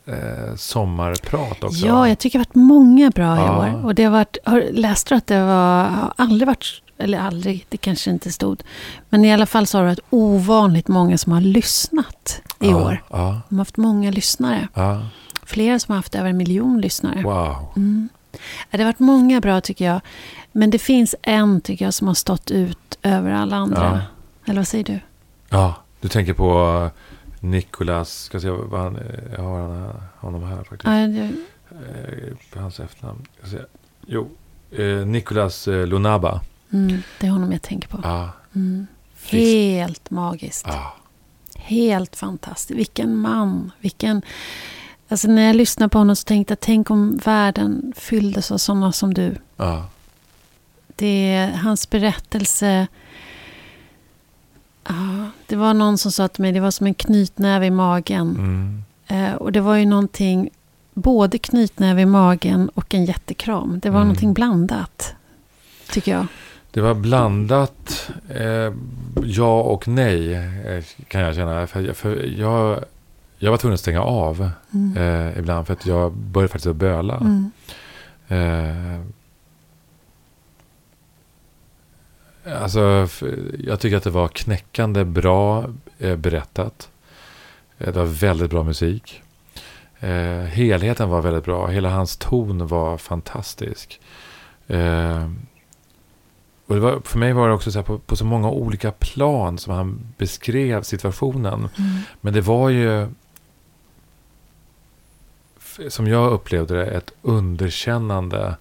S1: eh, sommarprat också.
S2: Ja, jag tycker det har varit många bra i
S1: Ja.
S2: år. Och det har varit, har, läste du att det var, har aldrig varit, eller aldrig, det kanske inte stod. Men i alla fall så har det varit ovanligt många som har lyssnat i
S1: ja,
S2: år.
S1: Ja,
S2: De har haft många lyssnare.
S1: ja.
S2: Flera som har haft över en miljon lyssnare.
S1: Wow.
S2: Mm. Det har varit många bra tycker jag. Men det finns en tycker jag som har stått ut över alla andra. Eller vad säger du?
S1: Ja, du tänker på Nicolas, ska se vad han, jag har honom här faktiskt.
S2: Ja, det,
S1: Eh, hans efternamn. Jo, eh, Nicolas eh, Lunaba.
S2: Mm, det är honom jag tänker på.
S1: Ja,
S2: Mm. Helt magiskt.
S1: Ja,
S2: Helt fantastiskt. Vilken man. Vilken... Alltså när jag lyssnade på honom så tänkte jag, tänk om världen fylldes av sådana som du.
S1: ja,
S2: Det hans berättelse. Ja, det var någon som sa till mig, det var som en knytnäve i magen.
S1: mm,
S2: Eh, och det var ju någonting, både knytnäve i magen och en jättekram. Det var
S1: Mm.
S2: någonting blandat, tycker jag.
S1: Det var blandat eh, ja och nej eh, kan jag känna. För, för jag, jag var tvungen att stänga av
S2: Mm.
S1: eh, ibland för att jag började faktiskt att böla.
S2: Mm.
S1: Eh, alltså, jag tycker att det var knäckande bra eh, berättat. Eh, det var väldigt bra musik. Eh, helheten var väldigt bra. Hela hans ton var fantastisk. Och det var, för mig var det också så på, på så många olika plan som han beskrev situationen.
S2: Mm.
S1: Men det var ju, som jag upplevde det, ett underkännande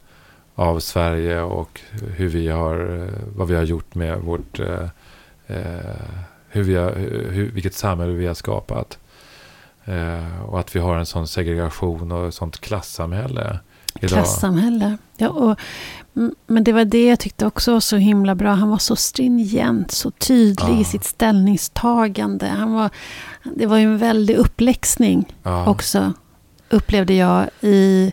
S1: av Sverige och hur vi har, vad vi har gjort med vårt, eh, eh, hur vi har, hur, vilket samhälle vi har skapat. Eh, och att vi har en sån segregation och ett sånt klassamhälle idag.
S2: Klassamhälle. Ja, och, men det var det jag tyckte också var så himla bra. Han var så stringent, så tydlig
S1: Ja.
S2: i sitt ställningstagande. Han var, det var ju en väldig uppläxning
S1: Ja,
S2: också, upplevde jag i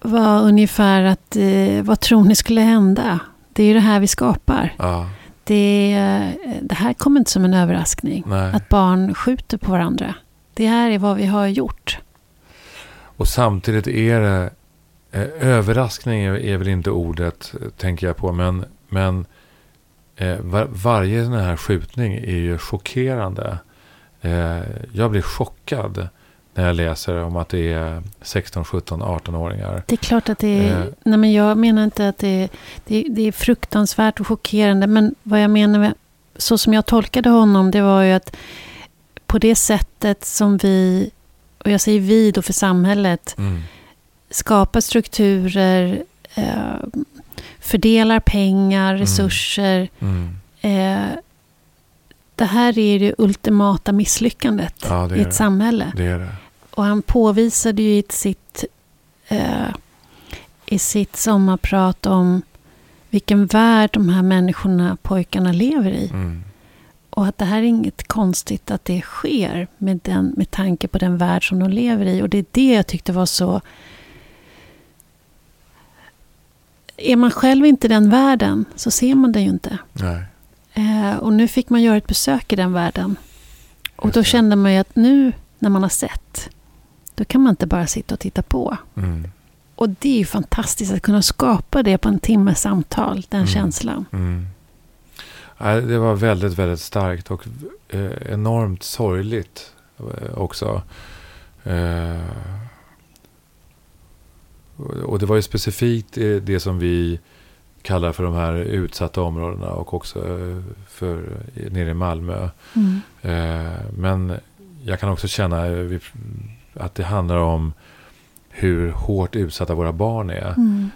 S2: var ungefär att eh, vad tror ni skulle hända? Det är ju det här vi skapar.
S1: ja,
S2: Det, eh, det här kommer inte som en överraskning.
S1: nej.
S2: Att barn skjuter på varandra. Det här är vad vi har gjort.
S1: Och samtidigt är det, eh, överraskning är, är väl inte ordet, tänker jag på, men, men eh, var, varje sån här skjutning är ju chockerande. Eh, jag blir chockad när jag läser om att det är 16, 17, 18-åringar.
S2: Det är klart att det är...
S1: Eh.
S2: Nej, men jag menar inte att det är, det, det är fruktansvärt och chockerande. Men vad jag menar med... Så som jag tolkade honom, det var ju att på det sättet som vi, och jag säger vi då för samhället,
S1: Mm,
S2: skapar strukturer, eh, fördelar pengar, resurser.
S1: mm,
S2: Eh, det här är det ultimata misslyckandet
S1: Ja, det
S2: i ett
S1: det.
S2: samhälle.
S1: det det.
S2: Och han påvisade ju i sitt, eh, i sitt sommarprat om vilken värld de här människorna, pojkarna, lever i.
S1: Mm,
S2: Och att det här är inget konstigt att det sker med, den, med tanke på den värld som de lever i. Och det är det jag tyckte var så... Är man själv inte i den världen så ser man det ju inte. Eh, och nu fick man göra ett besök i den världen. Och då kände man ju att nu när man har sett, då kan man inte bara sitta och titta på.
S1: Mm,
S2: Och det är ju fantastiskt att kunna skapa det på en timme samtal, den
S1: Mm.
S2: känslan.
S1: mm. Det var väldigt, väldigt starkt och eh, enormt sorgligt eh, också. Eh, och- det var ju specifikt eh, det som vi kallar för de här utsatta områdena och också eh, för eh, nere i Malmö.
S2: Mm.
S1: Men jag kan också känna att det handlar om hur hårt utsatta våra barn är.
S2: Mm.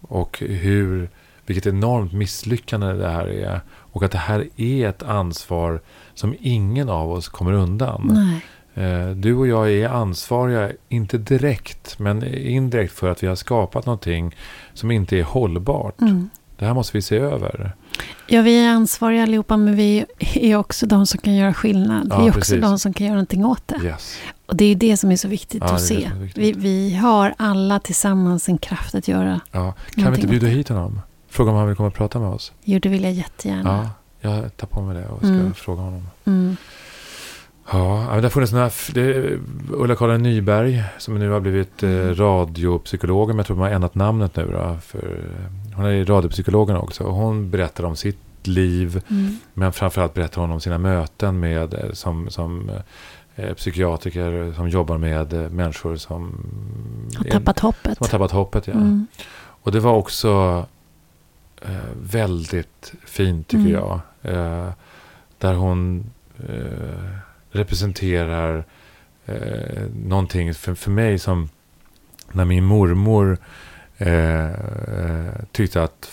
S1: Och hur, vilket enormt misslyckande det här är. Och att det här är ett ansvar som ingen av oss kommer undan.
S2: Nej.
S1: Eh, du och jag är ansvariga, inte direkt, men indirekt för att vi har skapat någonting som inte är hållbart.
S2: Mm.
S1: Det här måste vi se över.
S2: Ja, vi är ansvariga allihopa, men vi är också de som kan göra skillnad.
S1: Ja,
S2: vi är också
S1: precis.
S2: de som kan göra någonting åt det.
S1: Yes.
S2: Och det är det som är så viktigt
S1: Ja,
S2: att se.
S1: viktigt.
S2: Vi, vi har alla tillsammans en kraft att göra.
S1: Ja. Kan vi inte bjuda hit honom? Fråga om han vill komma och prata med oss.
S2: Jo, det vill jag jättegärna.
S1: Ja, jag tar på mig det och ska
S2: Mm.
S1: fråga honom.
S2: Mm.
S1: Ja, det har funnits några, det är Ulla-Karin Nyberg som nu har blivit eh,
S2: Mm.
S1: radiopsykolog. Men jag tror de har ändrat namnet nu då. För, hon är radiopsykologen också. Och hon berättar om sitt liv.
S2: Mm.
S1: Men framförallt berättar hon om sina möten med, eh, som, som eh, psykiatriker som jobbar med människor som,
S2: Har tappat hoppet.
S1: som har tappat hoppet. Ja.
S2: Mm.
S1: Och det var också eh, väldigt fint tycker
S2: Mm.
S1: jag. Eh, där hon eh, representerar eh, någonting för, för mig som när min mormor eh, tyckte att,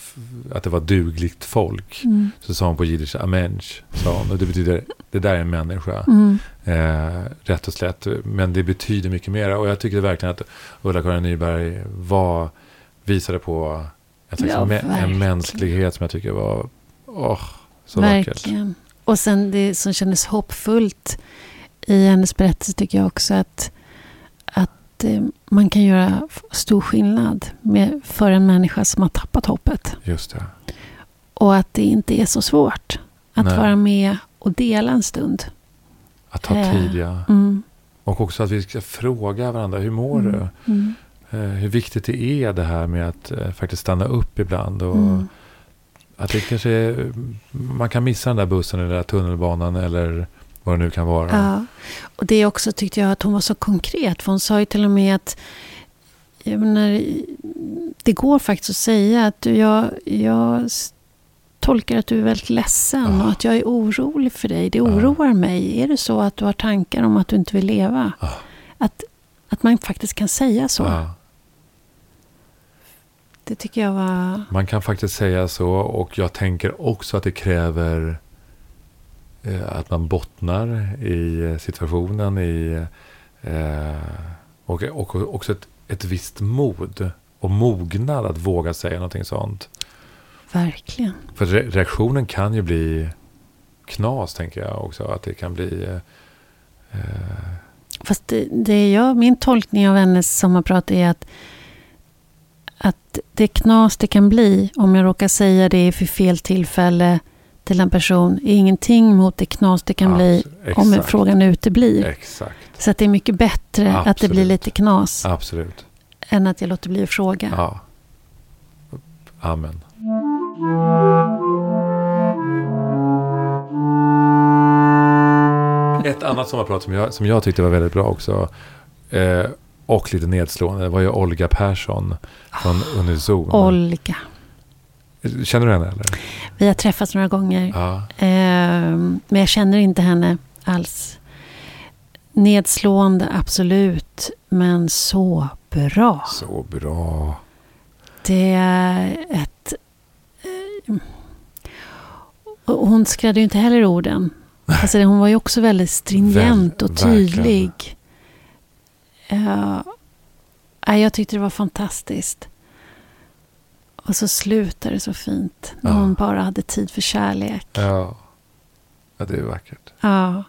S1: att det var dugligt folk.
S2: Mm.
S1: Så sa hon på jiddisch amensch. Sa hon, och det betyder det där är en människa.
S2: Mm.
S1: Eh, rätt och slätt. Men det betyder mycket mer. Och jag tycker verkligen att Ulla-Karin Nyberg var, visade på en, slags
S2: Ja,
S1: en
S2: verkligen.
S1: mänsklighet som jag tycker var åh, så vackert.
S2: Och sen det som kändes hoppfullt i hennes berättelse tycker jag också att, att eh, man kan göra stor skillnad med, för en människa som har tappat hoppet.
S1: Just det.
S2: Och att det inte är så svårt att
S1: Nej.
S2: vara med och dela en stund.
S1: Att ta
S2: Eh,
S1: tid, ja.
S2: Mm.
S1: Och också att vi ska fråga varandra, hur mår
S2: Mm.
S1: du?
S2: Mm.
S1: Eh, hur viktigt det är det här med att faktiskt stanna upp ibland. Och
S2: Mm.
S1: Att det kanske är, man kan missa den där bussen eller där tunnelbanan eller vad det nu kan vara.
S2: Ja. Och det också tyckte jag att hon var så konkret. För hon sa ju till och med att jag menar, det går faktiskt att säga att du, jag, jag tolkar att du är väldigt ledsen
S1: Ja.
S2: och att jag är orolig för dig. Det oroar mig. Är det så att du har tankar om att du inte vill leva?
S1: Ja.
S2: Att, att man faktiskt kan säga så. Det tycker jag var...
S1: Man kan faktiskt säga så och jag tänker också att det kräver eh, att man bottnar i eh, situationen i, eh, och, och också ett, ett visst mod och mognad att våga säga någonting sånt.
S2: Verkligen.
S1: För re- reaktionen kan ju bli knas tänker jag också. Att det kan bli... Eh, eh,
S2: Fast det, det jag, min tolkning av hennes sommarprat är att, att det knas det kan bli om jag råkar säga det för fel tillfälle till en person är ingenting mot det knas det kan bli
S1: abs-
S2: om
S1: exakt,
S2: frågan uteblir.
S1: Exakt.
S2: Så att det är mycket bättre att det blir
S1: Absolut.
S2: lite knas
S1: Absolut.
S2: än att jag låter bli att fråga.
S1: Ja. Amen. Ett annat sommarprat som jag, som jag tyckte var väldigt bra också. Eh, och lite nedslående. Det var ju Olga Persson från Unizon.
S2: Olga.
S1: Känner du henne eller?
S2: Vi har träffats några gånger.
S1: Ja.
S2: Ehm, men jag känner inte henne alls. Nedslående, absolut. Men så bra.
S1: Så bra.
S2: Det är ett... eh, hon skrädde ju inte heller orden. Alltså, hon var ju också väldigt stringent och tydlig. Ja, nej, jag tyckte det var fantastiskt. Och så slutar det så fint. När
S1: Ja.
S2: hon bara hade tid för kärlek.
S1: Ja. ja, det är vackert.
S2: Ja,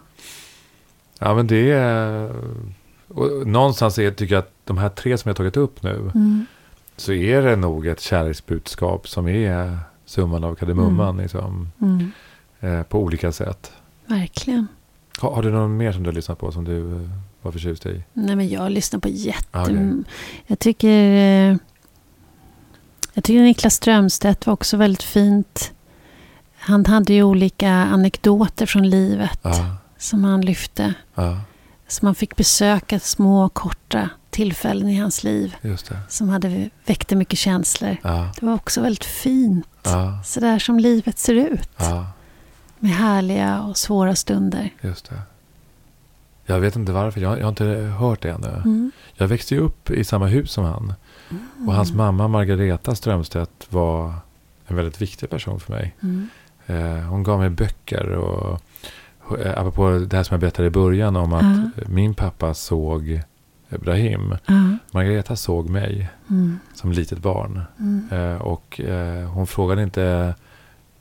S1: Ja, men det är... Och någonstans är, tycker jag att de här tre som jag tagit upp nu.
S2: mm.
S1: Så är det nog ett kärleksbudskap som är summan av kardemumman.
S2: Mm.
S1: Liksom,
S2: Mm.
S1: eh, på olika sätt.
S2: Verkligen.
S1: Har, har du någon mer som du har lyssnat på som du eh, var förtjust i?
S2: Nej, men jag lyssnar på jätte...
S1: Ah, okej.
S2: Jag tycker... eh, Jag tycker Niklas Strömstedt var också väldigt fint. Han hade ju olika anekdoter från livet
S1: Ja,
S2: som han lyfte.
S1: ja,
S2: Så man fick besöka små korta tillfällen i hans liv som hade väckte mycket känslor.
S1: Ja,
S2: Det var också väldigt fint.
S1: ja,
S2: Så där som livet ser ut.
S1: ja,
S2: Med härliga och svåra stunder.
S1: just det. Jag vet inte varför, jag, jag har inte hört det ännu.
S2: Mm.
S1: Jag växte ju upp i samma hus som han. Och hans mamma Margareta Strömstedt var en väldigt viktig person för mig.
S2: Mm.
S1: Eh, hon gav mig böcker och eh, apropå det här som jag berättade i början om att
S2: Ja.
S1: min pappa såg Brahim.
S2: Ja.
S1: Margareta såg mig
S2: Mm.
S1: som litet barn.
S2: Mm.
S1: Eh, och eh, hon frågade inte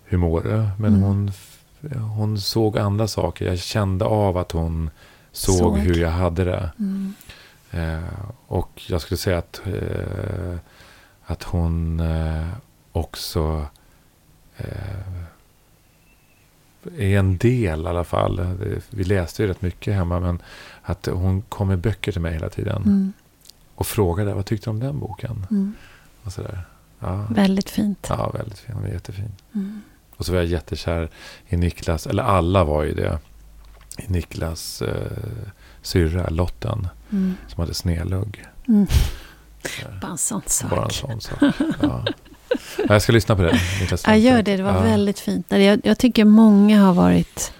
S1: hur mår du? Men
S2: Mm.
S1: hon, hon såg andra saker. Jag kände av att hon såg,
S2: Såg.
S1: hur jag hade det.
S2: Mm.
S1: Eh, och jag skulle säga att, eh, att hon eh, också eh, är en del i alla fall. Vi läste ju rätt mycket hemma. Men att hon kom med böcker till mig hela tiden.
S2: Mm.
S1: Och frågade vad tyckte du om den boken?
S2: Mm.
S1: Och sådär. Ja,
S2: Väldigt fint.
S1: ja väldigt fin. Hon är jättefin.
S2: Mm.
S1: Och så var jag jättekär i Niklas. Eller alla var ju det. Niklas eh, syrra Lotten.
S2: Mm.
S1: Som hade snedlugg.
S2: Mm.
S1: Där.
S2: Bara en sån sak.
S1: Bara en sån sak. Ja. Ja, Jag ska lyssna på det. Niklas
S2: Ja, gör det. Det var
S1: ja.
S2: väldigt fint. Jag, jag tycker många har varit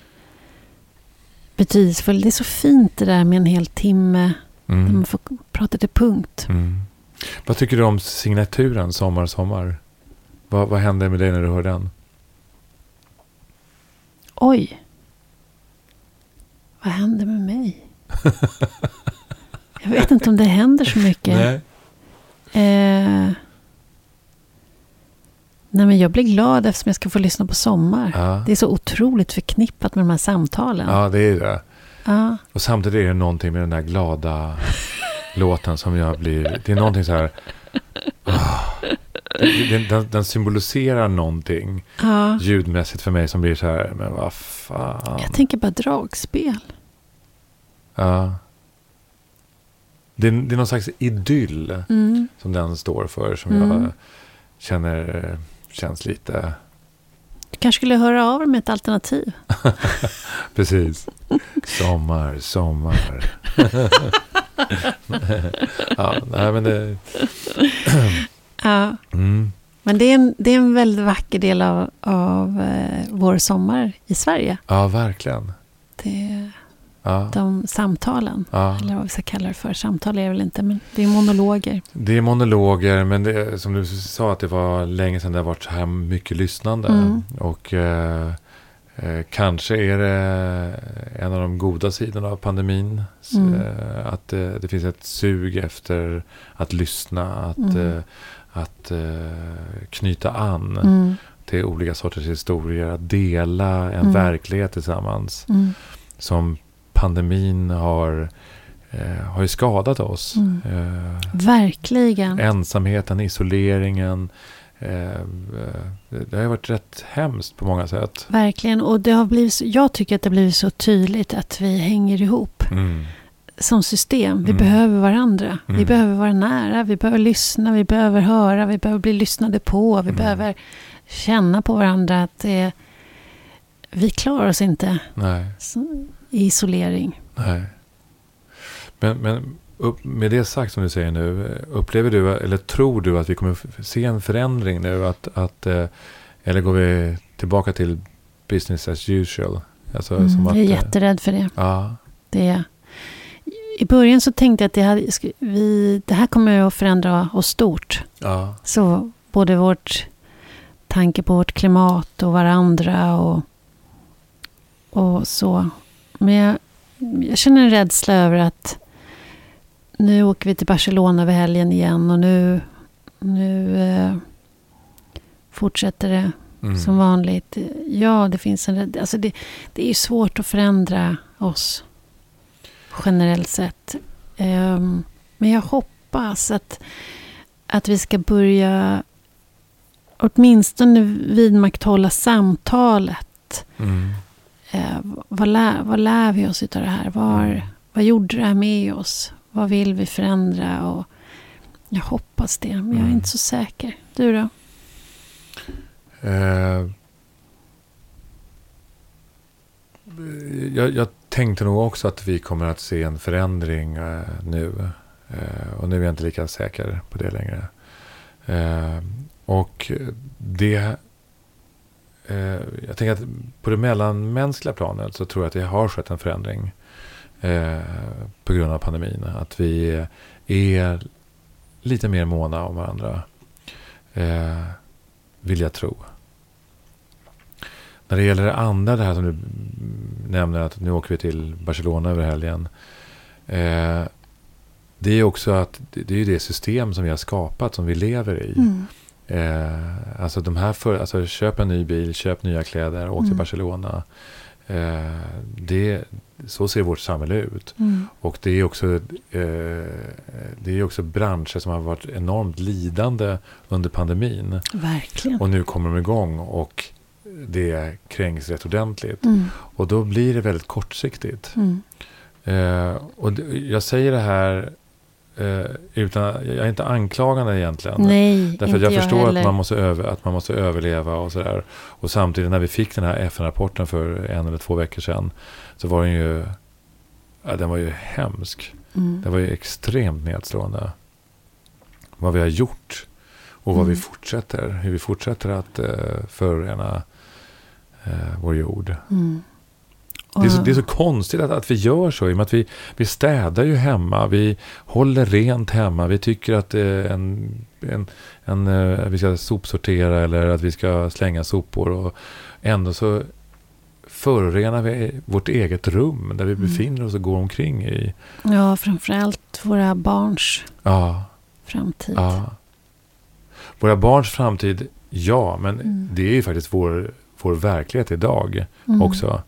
S2: betydelsefull. Det är så fint det där med en hel timme.
S1: Mm.
S2: man får prata till punkt.
S1: Mm. Vad tycker du om signaturen Sommar, sommar? Vad, vad hände med dig när du hörde den?
S2: Oj. Vad händer med mig? Jag vet inte om det händer så mycket.
S1: Nej.
S2: Eh, nej men jag blir glad eftersom jag ska få lyssna på Sommar.
S1: Ja.
S2: Det är så otroligt förknippat med de här samtalen.
S1: ja, det är det.
S2: Ja.
S1: Och samtidigt är det någonting med den där glada låten som jag blir... Det är någonting så här... Det- det- den, den symboliserar någonting
S2: Ja.
S1: ljudmässigt för mig som blir så här, men vad fan.
S2: Jag tänker bara dragspel.
S1: Ja. Det, är- det är någon slags idyll
S2: Mm.
S1: som den står för som
S2: Mm.
S1: jag känner känns lite...
S2: Du kanske skulle höra av dig med ett alternativ.
S1: Precis. Sommar, sommar. ja, nej men det...
S2: Ja.
S1: Mm.
S2: Men det är, en, det är en väldigt vacker del av, av eh, vår sommar i Sverige.
S1: Ja, verkligen.
S2: Det
S1: Ja,
S2: de samtalen.
S1: ja.
S2: Eller vad vi ska kalla det för. Samtal är det väl inte, men det är monologer.
S1: Det är monologer, men det, som du sa att det var länge sedan det har varit så här mycket lyssnande.
S2: Mm.
S1: Och eh, eh, kanske är det en av de goda sidorna av pandemin.
S2: Mm.
S1: Eh, att eh, det finns ett sug efter att lyssna, att,
S2: Mm.
S1: att eh, knyta an
S2: Mm.
S1: till olika sorters historier. Att dela en
S2: Mm.
S1: verklighet tillsammans.
S2: Mm.
S1: Som pandemin har, eh, har ju skadat oss.
S2: Mm.
S1: Eh,
S2: Verkligen.
S1: ensamheten, isoleringen. Eh, eh, det har varit rätt hemskt på många sätt.
S2: Verkligen. Och det har blivit, jag tycker att det har blivit så tydligt att vi hänger ihop
S1: Mm.
S2: som system. Vi
S1: Mm.
S2: behöver varandra. Vi
S1: Mm.
S2: behöver vara nära. Vi behöver lyssna. Vi behöver höra. Vi behöver bli lyssnade på. Vi
S1: Mm.
S2: behöver känna på varandra att det, vi klarar oss inte
S1: Nej,
S2: så- i isolering.
S1: nej. Men, men upp, med det sagt som du säger nu, upplever du eller tror du att vi kommer se en förändring nu? Att, att, eh, eller går vi tillbaka till business as usual? Alltså,
S2: Mm,
S1: att,
S2: jag är
S1: eh,
S2: jätterädd för det.
S1: Ja,
S2: det. I början så tänkte jag att det, sk- vi, det här kommer att förändra oss stort.
S1: ja,
S2: Så både vårt tanke på vårt klimat och varandra och, och så. Men jag, jag känner en rädsla över att nu åker vi till Barcelona över helgen igen och nu, nu eh, fortsätter det
S1: mm.
S2: som vanligt. Ja, det finns en rädd... Alltså det, det är ju svårt att förändra oss generellt sett. Ehm, men jag hoppas att, att vi ska börja åtminstone vidmakthålla samtalet.
S1: Mm.
S2: Eh, vad, lär, vad lär vi oss av det här? Var, vad gjorde det här med oss? Vad vill vi förändra? Och jag hoppas det, men jag är
S1: Mm.
S2: inte så säker. Du då?
S1: Eh, jag, jag tänkte nog också att vi kommer att se en förändring eh, nu. Eh, och nu är jag inte lika säker på det längre. Eh, och det... Eh, jag tänker att på det mellanmänskliga planet så tror jag att det har skett en förändring. Eh, på grund av pandemin. Att vi är lite mer måna om varandra. Eh, vill jag tro. När det gäller det andra, det här som du nämner att nu åker vi till Barcelona över helgen. Eh, det är också att det är ju det system som vi har skapat, som vi lever i.
S2: Mm.
S1: Eh, alltså de här för, alltså köp en ny bil, köp nya kläder, åk till
S2: Mm.
S1: Barcelona. Eh, det, så ser vårt samhälle ut.
S2: Mm.
S1: Och det är också, eh, det är också branscher som har varit enormt lidande under pandemin.
S2: Verkligen.
S1: Och nu kommer de igång och det kränks rätt ordentligt.
S2: Mm.
S1: Och då blir det väldigt kortsiktigt.
S2: Mm.
S1: Eh, och jag säger det här eh, utan, jag är inte anklagande egentligen.
S2: Nej,
S1: Därför att jag, förstår
S2: heller.
S1: att man, måste över, att man måste överleva och sådär. Och samtidigt när vi fick den här FN-rapporten för en eller två veckor sedan. Så var den ju, ja, den var ju hemsk.
S2: Mm.
S1: Den var ju extremt nedslående. Vad vi har gjort och vad vi
S2: Mm.
S1: fortsätter. Hur vi fortsätter att uh, förorena eh, vår jord.
S2: Mm.
S1: Det är, så, det är så konstigt att, att vi gör så. I och med att vi, vi städar ju hemma. Vi håller rent hemma. Vi tycker att eh, en, en, en, eh, vi ska sopsortera eller att vi ska slänga sopor. Och ändå så förorenar vi vårt eget rum där vi
S2: Mm.
S1: befinner oss och går omkring i.
S2: Ja, framförallt våra barns
S1: Ja,
S2: framtid.
S1: ja. Våra barns framtid, ja, men
S2: Mm.
S1: det är ju faktiskt vår, vår verklighet idag
S2: Mm.
S1: också.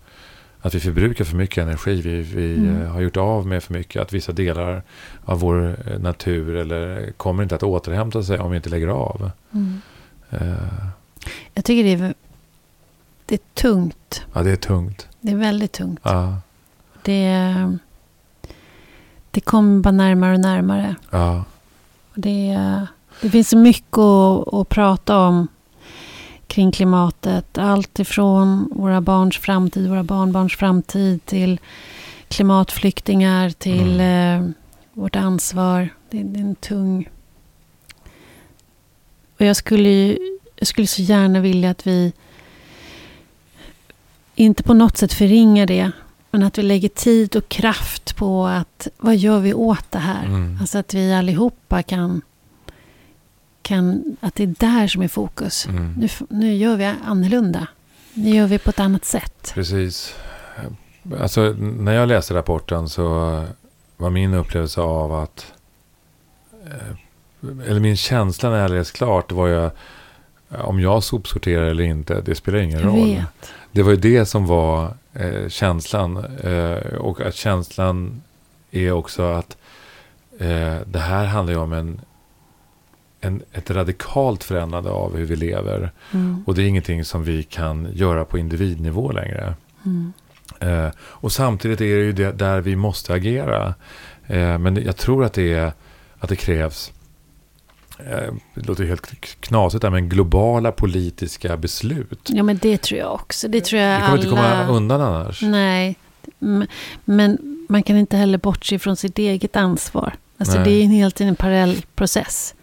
S1: Att vi förbrukar för mycket energi, vi, vi
S2: Mm.
S1: eh, har gjort av med för mycket, att vissa delar av vår eh, natur eller kommer inte att återhämta sig om vi inte lägger av.
S2: Mm.
S1: Eh,
S2: Jag tycker det är, det är tungt.
S1: ja, det är tungt.
S2: Det är väldigt tungt.
S1: Ja,
S2: Det, det kommer bara närmare och närmare.
S1: ja,
S2: Det, det finns så mycket att, att prata om kring klimatet. Allt ifrån våra barns framtid, våra barnbarns framtid till klimatflyktingar, till eh, vårt ansvar. Det, det är en tung... Och jag skulle, ju- jag skulle så gärna vilja att vi inte på något sätt förringar det, men att vi lägger tid och kraft på att vad gör vi åt det här?
S1: Mm.
S2: Alltså att vi allihopa kan, kan... Att det är där som är fokus.
S1: Mm.
S2: Nu, nu gör vi annorlunda. Nu gör vi på ett annat sätt.
S1: Precis. Alltså, när jag läste rapporten så var min upplevelse av att... eh, Eller min känsla när jag läste klart var ju om jag sopsorterar eller inte, det spelar ingen
S2: Jag
S1: roll.
S2: vet.
S1: Det var ju det som var eh, känslan. Eh, och att känslan är också att eh, det här handlar ju om en, en, ett radikalt förändrande av hur vi lever.
S2: Mm.
S1: Och det är ingenting som vi kan göra på individnivå längre.
S2: Mm.
S1: Eh, och samtidigt är det ju det där vi måste agera. Eh, men jag tror att det, är, att det krävs, eh, det låter helt knasigt där, men globala politiska beslut.
S2: Ja, men det tror jag också. Det tror jag
S1: Vi kommer inte komma
S2: alla...
S1: undan annars.
S2: Nej, men man kan inte heller bortse från sitt eget ansvar. Alltså
S1: Nej.
S2: det är en helt en parallell process,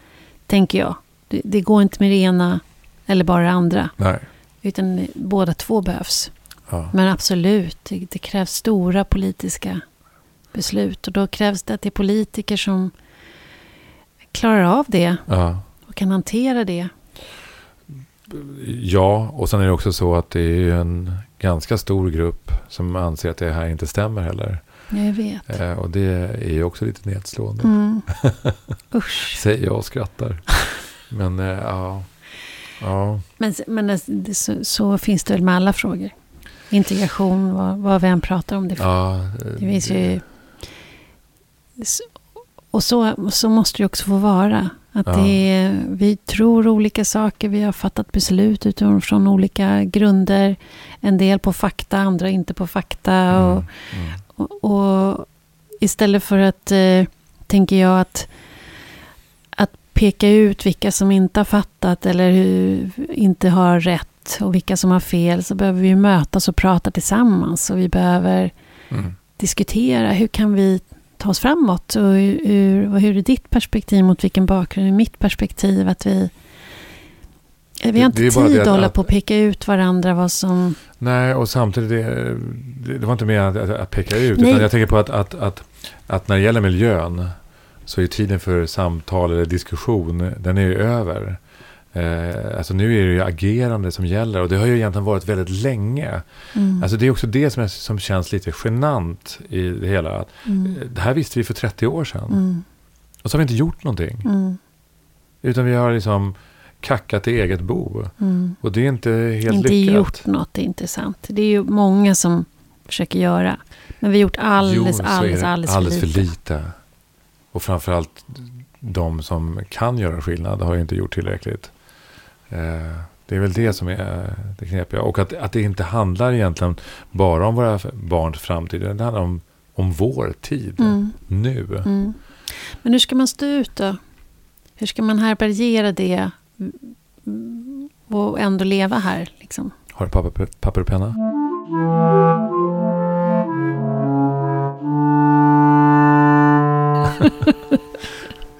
S2: tänker jag. Det, det går inte med det ena eller bara det andra,
S1: Nej.
S2: utan båda två behövs.
S1: Ja.
S2: Men absolut, det, det krävs stora politiska beslut. Och då krävs det att det är politiker som klarar av det
S1: Ja.
S2: och kan hantera det.
S1: ja, och sen är det också så att det är en ganska stor grupp som anser att det här inte stämmer heller.
S2: Jag vet.
S1: Eh, och det är ju också lite nedslående.
S2: Mm. Usch.
S1: Säger jag och skrattar. Men eh, ja. ja.
S2: Men, men det, så, så finns det väl med alla frågor. Integration, vad, vad vi än pratar om. Det,
S1: ja
S2: det finns ju... Och så, så måste det också få vara. Att
S1: Ja.
S2: det vi tror olika saker, vi har fattat beslut utifrån olika grunder. En del på fakta, andra inte på fakta. Och,
S1: Mm, mm.
S2: Och, och istället för att, eh, tänker jag, att, att peka ut vilka som inte har fattat eller hur, inte har rätt och vilka som har fel, så behöver vi mötas och prata tillsammans. Och vi behöver
S1: Mm.
S2: diskutera hur kan vi ta oss framåt och hur, hur, hur är ditt perspektiv mot vilken bakgrund är mitt perspektiv att vi vi
S1: Det-
S2: har inte
S1: det är bara
S2: tid
S1: det
S2: att
S1: att-
S2: hålla på och peka ut varandra vad som...
S1: Nej, och samtidigt, det, det, det var inte mer att, att, peka ut.
S2: Nej.
S1: Utan jag tänker på att, att, att, att när det gäller miljön så är tiden för samtal eller diskussion, den är ju över. Eh, alltså nu är det ju agerande som gäller och det har ju egentligen varit väldigt länge.
S2: Mm,
S1: Alltså det är också det som, är, som känns lite genant i det hela. Att,
S2: mm,
S1: eh, Det här visste vi för 30 år sedan.
S2: mm,
S1: Och så har vi inte gjort någonting.
S2: mm,
S1: Utan vi har liksom kackat i eget bo.
S2: mm.
S1: Och det är inte helt
S2: inte
S1: lyckat.
S2: gjort något, det är intressant. Det är ju många som försöker göra. Men vi har gjort alldeles,
S1: är
S2: alldeles, alldeles,
S1: alldeles
S2: för lite.
S1: lite. Och framförallt de som kan göra skillnad har ju inte gjort tillräckligt. Eh, Det är väl det som är det knepiga. Och att, att det inte handlar egentligen bara om våra barns framtid. Det handlar om, om vår tid.
S2: Mm,
S1: Nu.
S2: mm. Men hur ska man stå ut då? Hur ska man härbärgera det och ändå leva här? Liksom?
S1: Har du papper, papper och penna?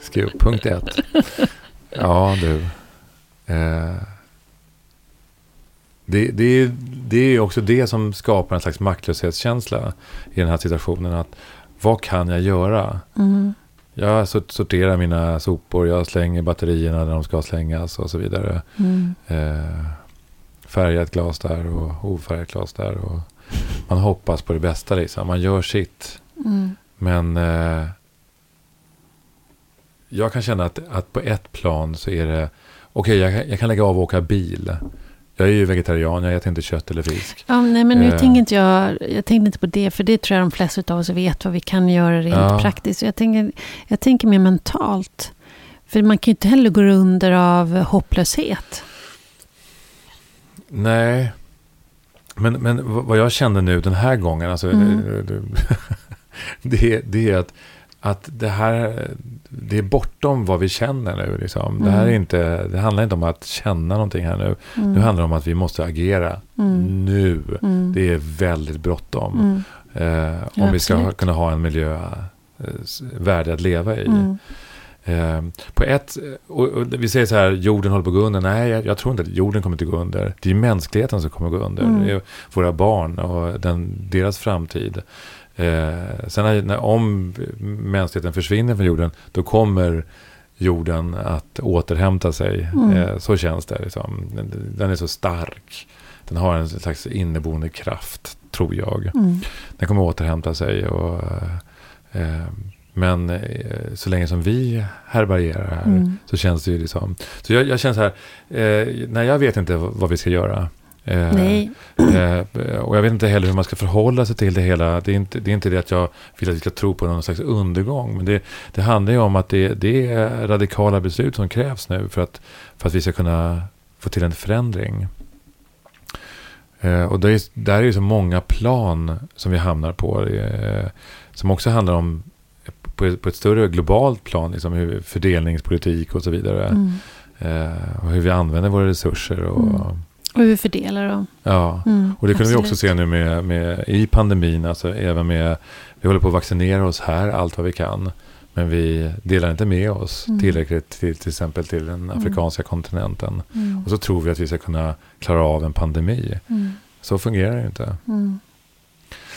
S1: Skriv upp punkt ett. Ja, du. Eh, det, det, är, det är också det som skapar en slags maktlöshetskänsla i den här situationen. Att vad kan jag göra?
S2: Mm.
S1: Jag sorterar mina sopor, jag slänger batterierna när de ska slängas och så vidare.
S2: Mm.
S1: Eh, färgat glas där och ofärgat glas där. Och man hoppas på det bästa liksom. Man gör sitt.
S2: Mm.
S1: Men eh, jag kan känna att, att på ett plan så är det okej, okay, jag, jag, kan lägga av och åka bil. Jag är ju vegetarian, jag äter inte kött eller fisk.
S2: Ja, nej, men nu
S1: Eh.
S2: tänker inte jag, jag tänkte inte på det, för det tror jag de flesta av oss vet vad vi kan göra rent
S1: Ja.
S2: praktiskt. Jag tänker, jag tänker mer mentalt. För man kan ju inte heller gå under av hopplöshet.
S1: Nej. Men, men vad jag kände nu den här gången, alltså,
S2: Mm.
S1: det, det, är- det är att, att det här det är bortom vad vi känner nu. Liksom. Det, här är
S2: Mm.
S1: inte, det handlar inte om att känna någonting här nu.
S2: Mm.
S1: Nu handlar det om att vi måste agera
S2: Mm.
S1: nu.
S2: Mm.
S1: Det är väldigt bråttom.
S2: Mm.
S1: Eh, om
S2: Ja,
S1: vi ska ha, kunna ha en miljö eh, värdig att leva i.
S2: Mm.
S1: Eh, på ett, och, och vi säger så här, jorden håller på att gå under. Nej, jag, jag tror inte att jorden kommer att gå under. Det är mänskligheten som kommer att gå under.
S2: Mm.
S1: Det är våra barn och den, deras framtid. Eh, sen när, när, om mänskligheten försvinner från jorden, då kommer jorden att återhämta sig.
S2: Mm.
S1: Eh, så känns det. Liksom. Den, är så stark. Den har en slags inneboende kraft, tror jag.
S2: Mm.
S1: Den kommer återhämta sig. Och, eh, men eh, så länge som vi härbärgerar här
S2: Mm.
S1: så känns det ju liksom. Så jag, jag känner så här, eh, nej jag vet inte vad vi ska göra. Eh,
S2: Nej.
S1: eh, och jag vet inte heller hur man ska förhålla sig till det hela. Det är inte det, är inte det att jag vill att vi ska tro på någon slags undergång. Men det, det handlar ju om att det, det är radikala beslut som krävs nu för att, för att vi ska kunna få till en förändring. Eh, och det är, där är ju så många plan som vi hamnar på. Eh, som också handlar om på ett, på ett större globalt plan, liksom hur fördelningspolitik och så vidare.
S2: Mm.
S1: Eh, och hur vi använder våra resurser. Och,
S2: Mm. Och hur vi fördelar dem.
S1: ja.
S2: Mm.
S1: och det kunde vi också
S2: Absolut.
S1: se nu med, med, i pandemin. Alltså även med, vi håller på att vaccinera oss här allt vad vi kan. Men vi delar inte med oss
S2: Mm.
S1: tillräckligt till till exempel till den afrikanska kontinenten.
S2: Mm.
S1: Och så tror vi att vi ska kunna klara av en pandemi.
S2: Mm.
S1: Så fungerar det ju inte.
S2: Mm.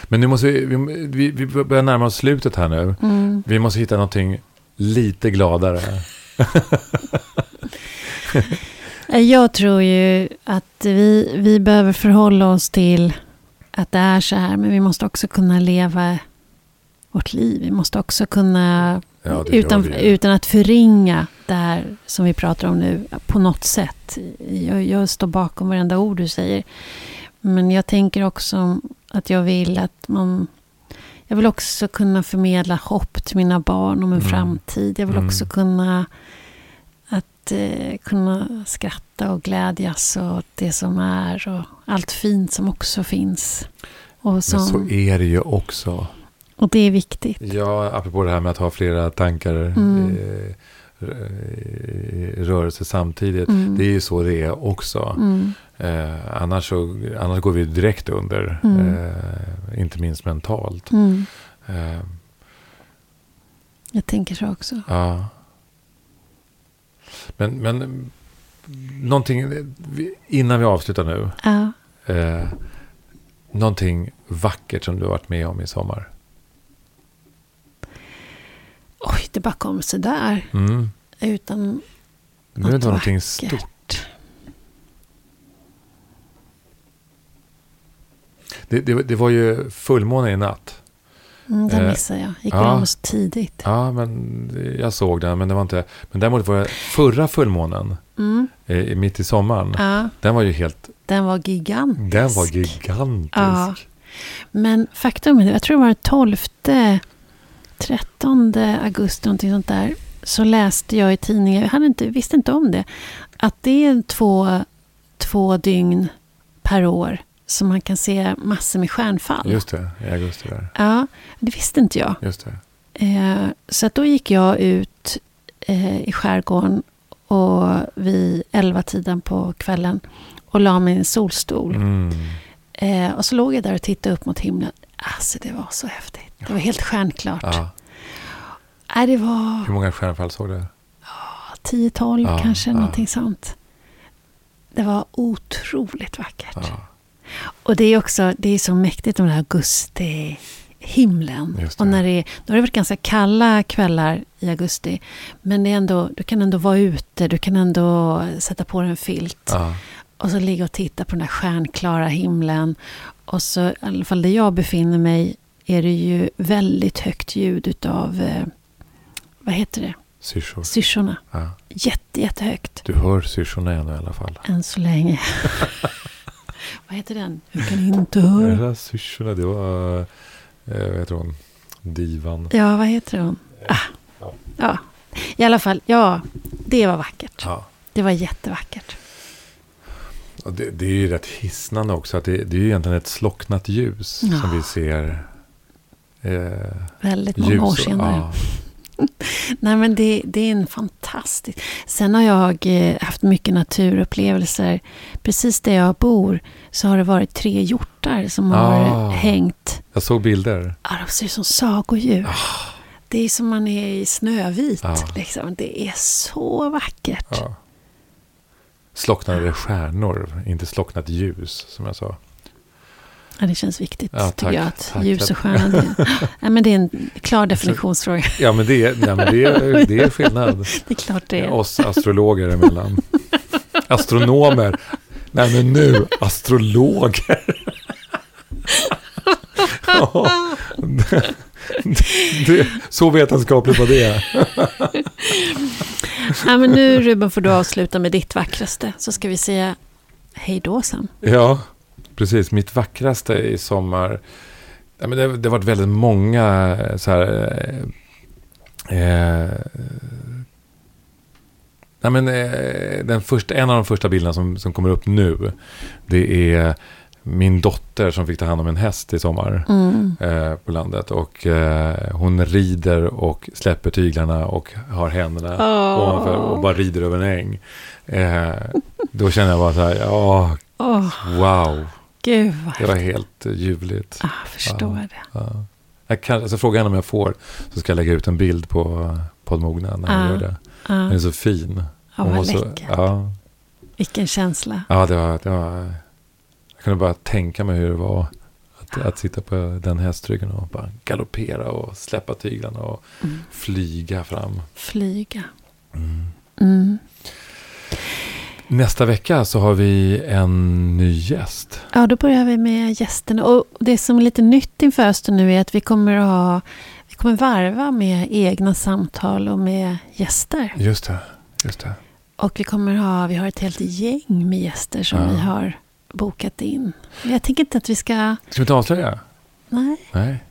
S1: Men nu måste vi, vi, vi, börjar närma oss slutet här nu.
S2: Mm.
S1: Vi måste hitta någonting lite gladare.
S2: Eh, Jag tror ju att vi, vi behöver förhålla oss till att det är så här. Men vi måste också kunna leva vårt liv. Vi måste också kunna,
S1: Ja,
S2: utan, utan att förringa det här som vi pratar om nu på något sätt. Jag, jag står bakom varenda ord du säger. Men jag tänker också att jag vill att man... Jag vill också kunna förmedla hopp till mina barn om en
S1: Mm.
S2: framtid. Jag vill
S1: Mm.
S2: också kunna att eh, kunna skratta och glädjas åt det som är och allt fint som också finns. Och, som,
S1: Men så är det ju också.
S2: och det är viktigt.
S1: Ja, apropå det här med att ha flera tankar
S2: Mm.
S1: eh, i rörelse samtidigt.
S2: Mm.
S1: Det är ju så det är också.
S2: Mm.
S1: Eh, annars, så, annars går vi direkt under.
S2: Mm.
S1: Eh, inte minst mentalt.
S2: Mm.
S1: Eh,
S2: Jag tänker så också.
S1: ja. Men, men någonting, innan vi avslutar nu.
S2: Ja.
S1: Eh, någonting vackert som du har varit med om i sommar.
S2: Oj, det bara kom så där
S1: Mm.
S2: Utan
S1: det
S2: Något
S1: någonting
S2: vackert.
S1: stort. Det, det, det var ju fullmåne i natt.
S2: Mm, den
S1: Eh,
S2: missade jag. Gick
S1: ja.
S2: så tidigt.
S1: Ja, men jag såg den, men det var inte... Men däremot var det förra fullmånen,
S2: Mm.
S1: eh, mitt i sommaren,
S2: Ja,
S1: den var ju helt...
S2: den var gigantisk.
S1: Den var gigantisk.
S2: Ja. Men faktum är, jag tror det var 12, 13 augusti, någonting sånt där, så läste jag i tidningen, jag hade inte, visste inte om det, att det är två, två dygn per år som man kan se massor med stjärnfall.
S1: Just det, i augusti där.
S2: Ja, det visste inte jag.
S1: Just det.
S2: Eh, så att då gick jag ut eh, i skärgården och vid elva tiden på kvällen och la mig i en solstol.
S1: Mm.
S2: Eh, och så låg jag där och tittade upp mot himlen. Alltså det var så häftigt. Det var helt stjärnklart.
S1: Ja.
S2: Det var
S1: Hur många stjärnfall såg du?
S2: 10-12
S1: Ja,
S2: kanske,
S1: ja.
S2: någonting sånt. Det var otroligt vackert.
S1: Ja.
S2: Och det är också det är så mäktigt med den här augusti-himlen.
S1: Just det.
S2: Och när det är, då har det varit ganska kalla kvällar i augusti. Men det är ändå, du kan ändå vara ute, du kan ändå sätta på dig en filt.
S1: Ja.
S2: Och så ligga och titta på den där stjärnklara himlen. Och så, i alla fall där jag befinner mig, är det ju väldigt högt ljud utav, eh, vad heter det,
S1: Syrsor.
S2: syrsorna.
S1: Ja.
S2: Jätte, jättehögt.
S1: Du hör syrsorna ännu i alla fall.
S2: Än så länge. vad heter den? Du kan inte höra.
S1: De där syrsorna, det var... Eh, vad heter hon? Divan.
S2: Ja, vad heter hon? Ah.
S1: Ja.
S2: Ja, i alla fall, ja, det var vackert.
S1: Ja.
S2: Det var jättevackert.
S1: Det, det är ju rätt hisnande också. Att det, det är ju egentligen ett slocknat ljus
S2: Ja.
S1: som vi ser. Eh,
S2: Väldigt många
S1: ljus
S2: år senare.
S1: Ja,
S2: Nej, men det, det är en fantastisk... Sen har jag eh, haft mycket naturupplevelser. Precis där jag bor så har det varit tre hjortar som har
S1: Ah.
S2: hängt.
S1: jag såg bilder.
S2: Ja, de ser ut som sagodjur. Det är som man är i Snövit.
S1: Ah.
S2: Liksom. Det är så vackert.
S1: Ja. Slocknade stjärnor, inte slocknat ljus som jag sa.
S2: Ja, det känns viktigt,
S1: Ja, tack,
S2: tycker jag. Att
S1: tack.
S2: ljus och stjärna, det, men det är en klar definitionsfråga.
S1: Ja, men det, är- nej, men det, är, det är skillnad
S2: Det är klart det är.
S1: oss astrologer emellan. Astronomer. Nej, men nu, astrologer. Ja, det, det, så vetenskapligt var det.
S2: Ja, men nu Ruben får du avsluta med ditt vackraste. Så ska vi säga hej då sen.
S1: Ja, precis. Mitt vackraste i sommar. Ja, men det, det har varit väldigt många eh, så här... Eh, eh, nej, men, eh, den första, en av de första bilderna som, som kommer upp nu. Det är min dotter som fick ta hand om en häst i sommar.
S2: Mm.
S1: eh, på landet. Och eh, hon rider och släpper tyglarna och har händerna ovanför och bara rider över en äng. Eh, då känner jag bara så här, ja,
S2: Åh,
S1: wow.
S2: Gud vad
S1: Det var helt eh, ljuvligt.
S2: Ah, förstår det.
S1: Ja. Jag kan, alltså fråga henne om jag får så ska jag lägga ut en bild på poddmogna när jag
S2: Ah.
S1: gör det. Den är
S2: Ja,
S1: så fin.
S2: ja,
S1: Hon var
S2: vad
S1: så,
S2: läckert.
S1: ja,
S2: Vilken känsla.
S1: ja, det var, det var... Jag kunde bara tänka mig hur det var att, att sitta på den hästryggen och bara galoppera och släppa tyglarna och
S2: Mm.
S1: flyga fram.
S2: Flyga.
S1: Mm.
S2: Mm.
S1: Nästa vecka så har vi en ny gäst.
S2: Ja, då börjar vi med gästerna. Och det som är lite nytt inför hösten nu är att vi kommer att ha vi kommer varva med egna samtal och med gäster.
S1: Just det. Just det.
S2: Och vi kommer ha, vi har ett helt gäng med gäster som
S1: Ja.
S2: vi har bokat in. Jag tänker inte att vi ska...
S1: Ska vi inte avslöja?
S2: Nej,
S1: Nej.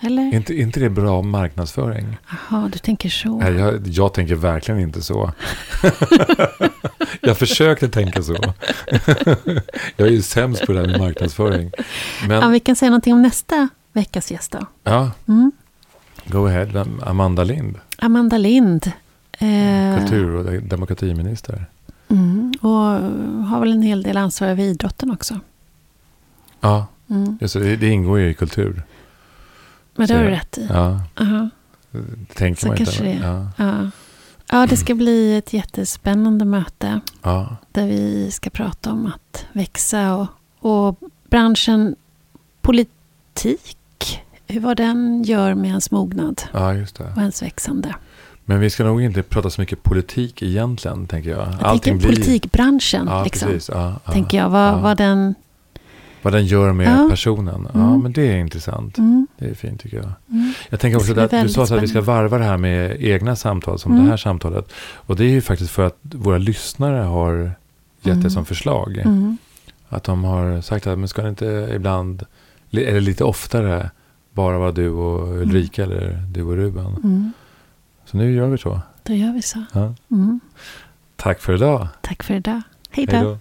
S2: Eller?
S1: Inte, inte det bra marknadsföring?
S2: Jaha, du tänker så.
S1: Nej, jag, jag tänker verkligen inte så. jag försökte tänka så. jag är ju sämst på det här med marknadsföring.
S2: Ja,
S1: Men,
S2: vi kan säga någonting om nästa veckas gäst då.
S1: ja,
S2: Mm.
S1: go ahead. Amanda Lind,
S2: Amanda Lind. Eh,
S1: kultur och de- demokratiminister.
S2: Mm, och har väl en hel del ansvar över idrotten också.
S1: Ja,
S2: Mm.
S1: just det, det ingår ju i kultur.
S2: Men det har du rätt i.
S1: Ja,
S2: Aha.
S1: det tänker
S2: Så
S1: man inte.
S2: kanske det är.
S1: Ja,
S2: Ja. ja, det ska bli ett jättespännande möte.
S1: ja,
S2: Där vi ska prata om att växa och, och branschen politik. Hur vad den gör med ens mognad
S1: ja, just det.
S2: och ens växande.
S1: Men vi ska nog inte prata så mycket politik egentligen, tänker jag.
S2: Jag tänker politikbranschen.
S1: Ja,
S2: liksom,
S1: precis. Ja,
S2: tänker jag. Vad, vad den...
S1: Vad den gör med
S2: Ja.
S1: personen. Ja,
S2: Mm.
S1: men det är intressant.
S2: Mm,
S1: Det är fint tycker jag.
S2: mm.
S1: Jag tänker också att du sa att vi ska varva det här med egna samtal som
S2: Mm.
S1: det här samtalet. Och det är ju faktiskt för att våra lyssnare har gett det
S2: Mm.
S1: som förslag.
S2: Mm.
S1: Att de har sagt att men ska det inte ibland, eller lite oftare, bara vara du och Ulrika eller du och Ruben.
S2: Mm.
S1: Så nu gör vi så.
S2: Då gör vi så.
S1: Ja.
S2: Mm.
S1: Tack för idag.
S2: Tack för idag. Hej
S1: då.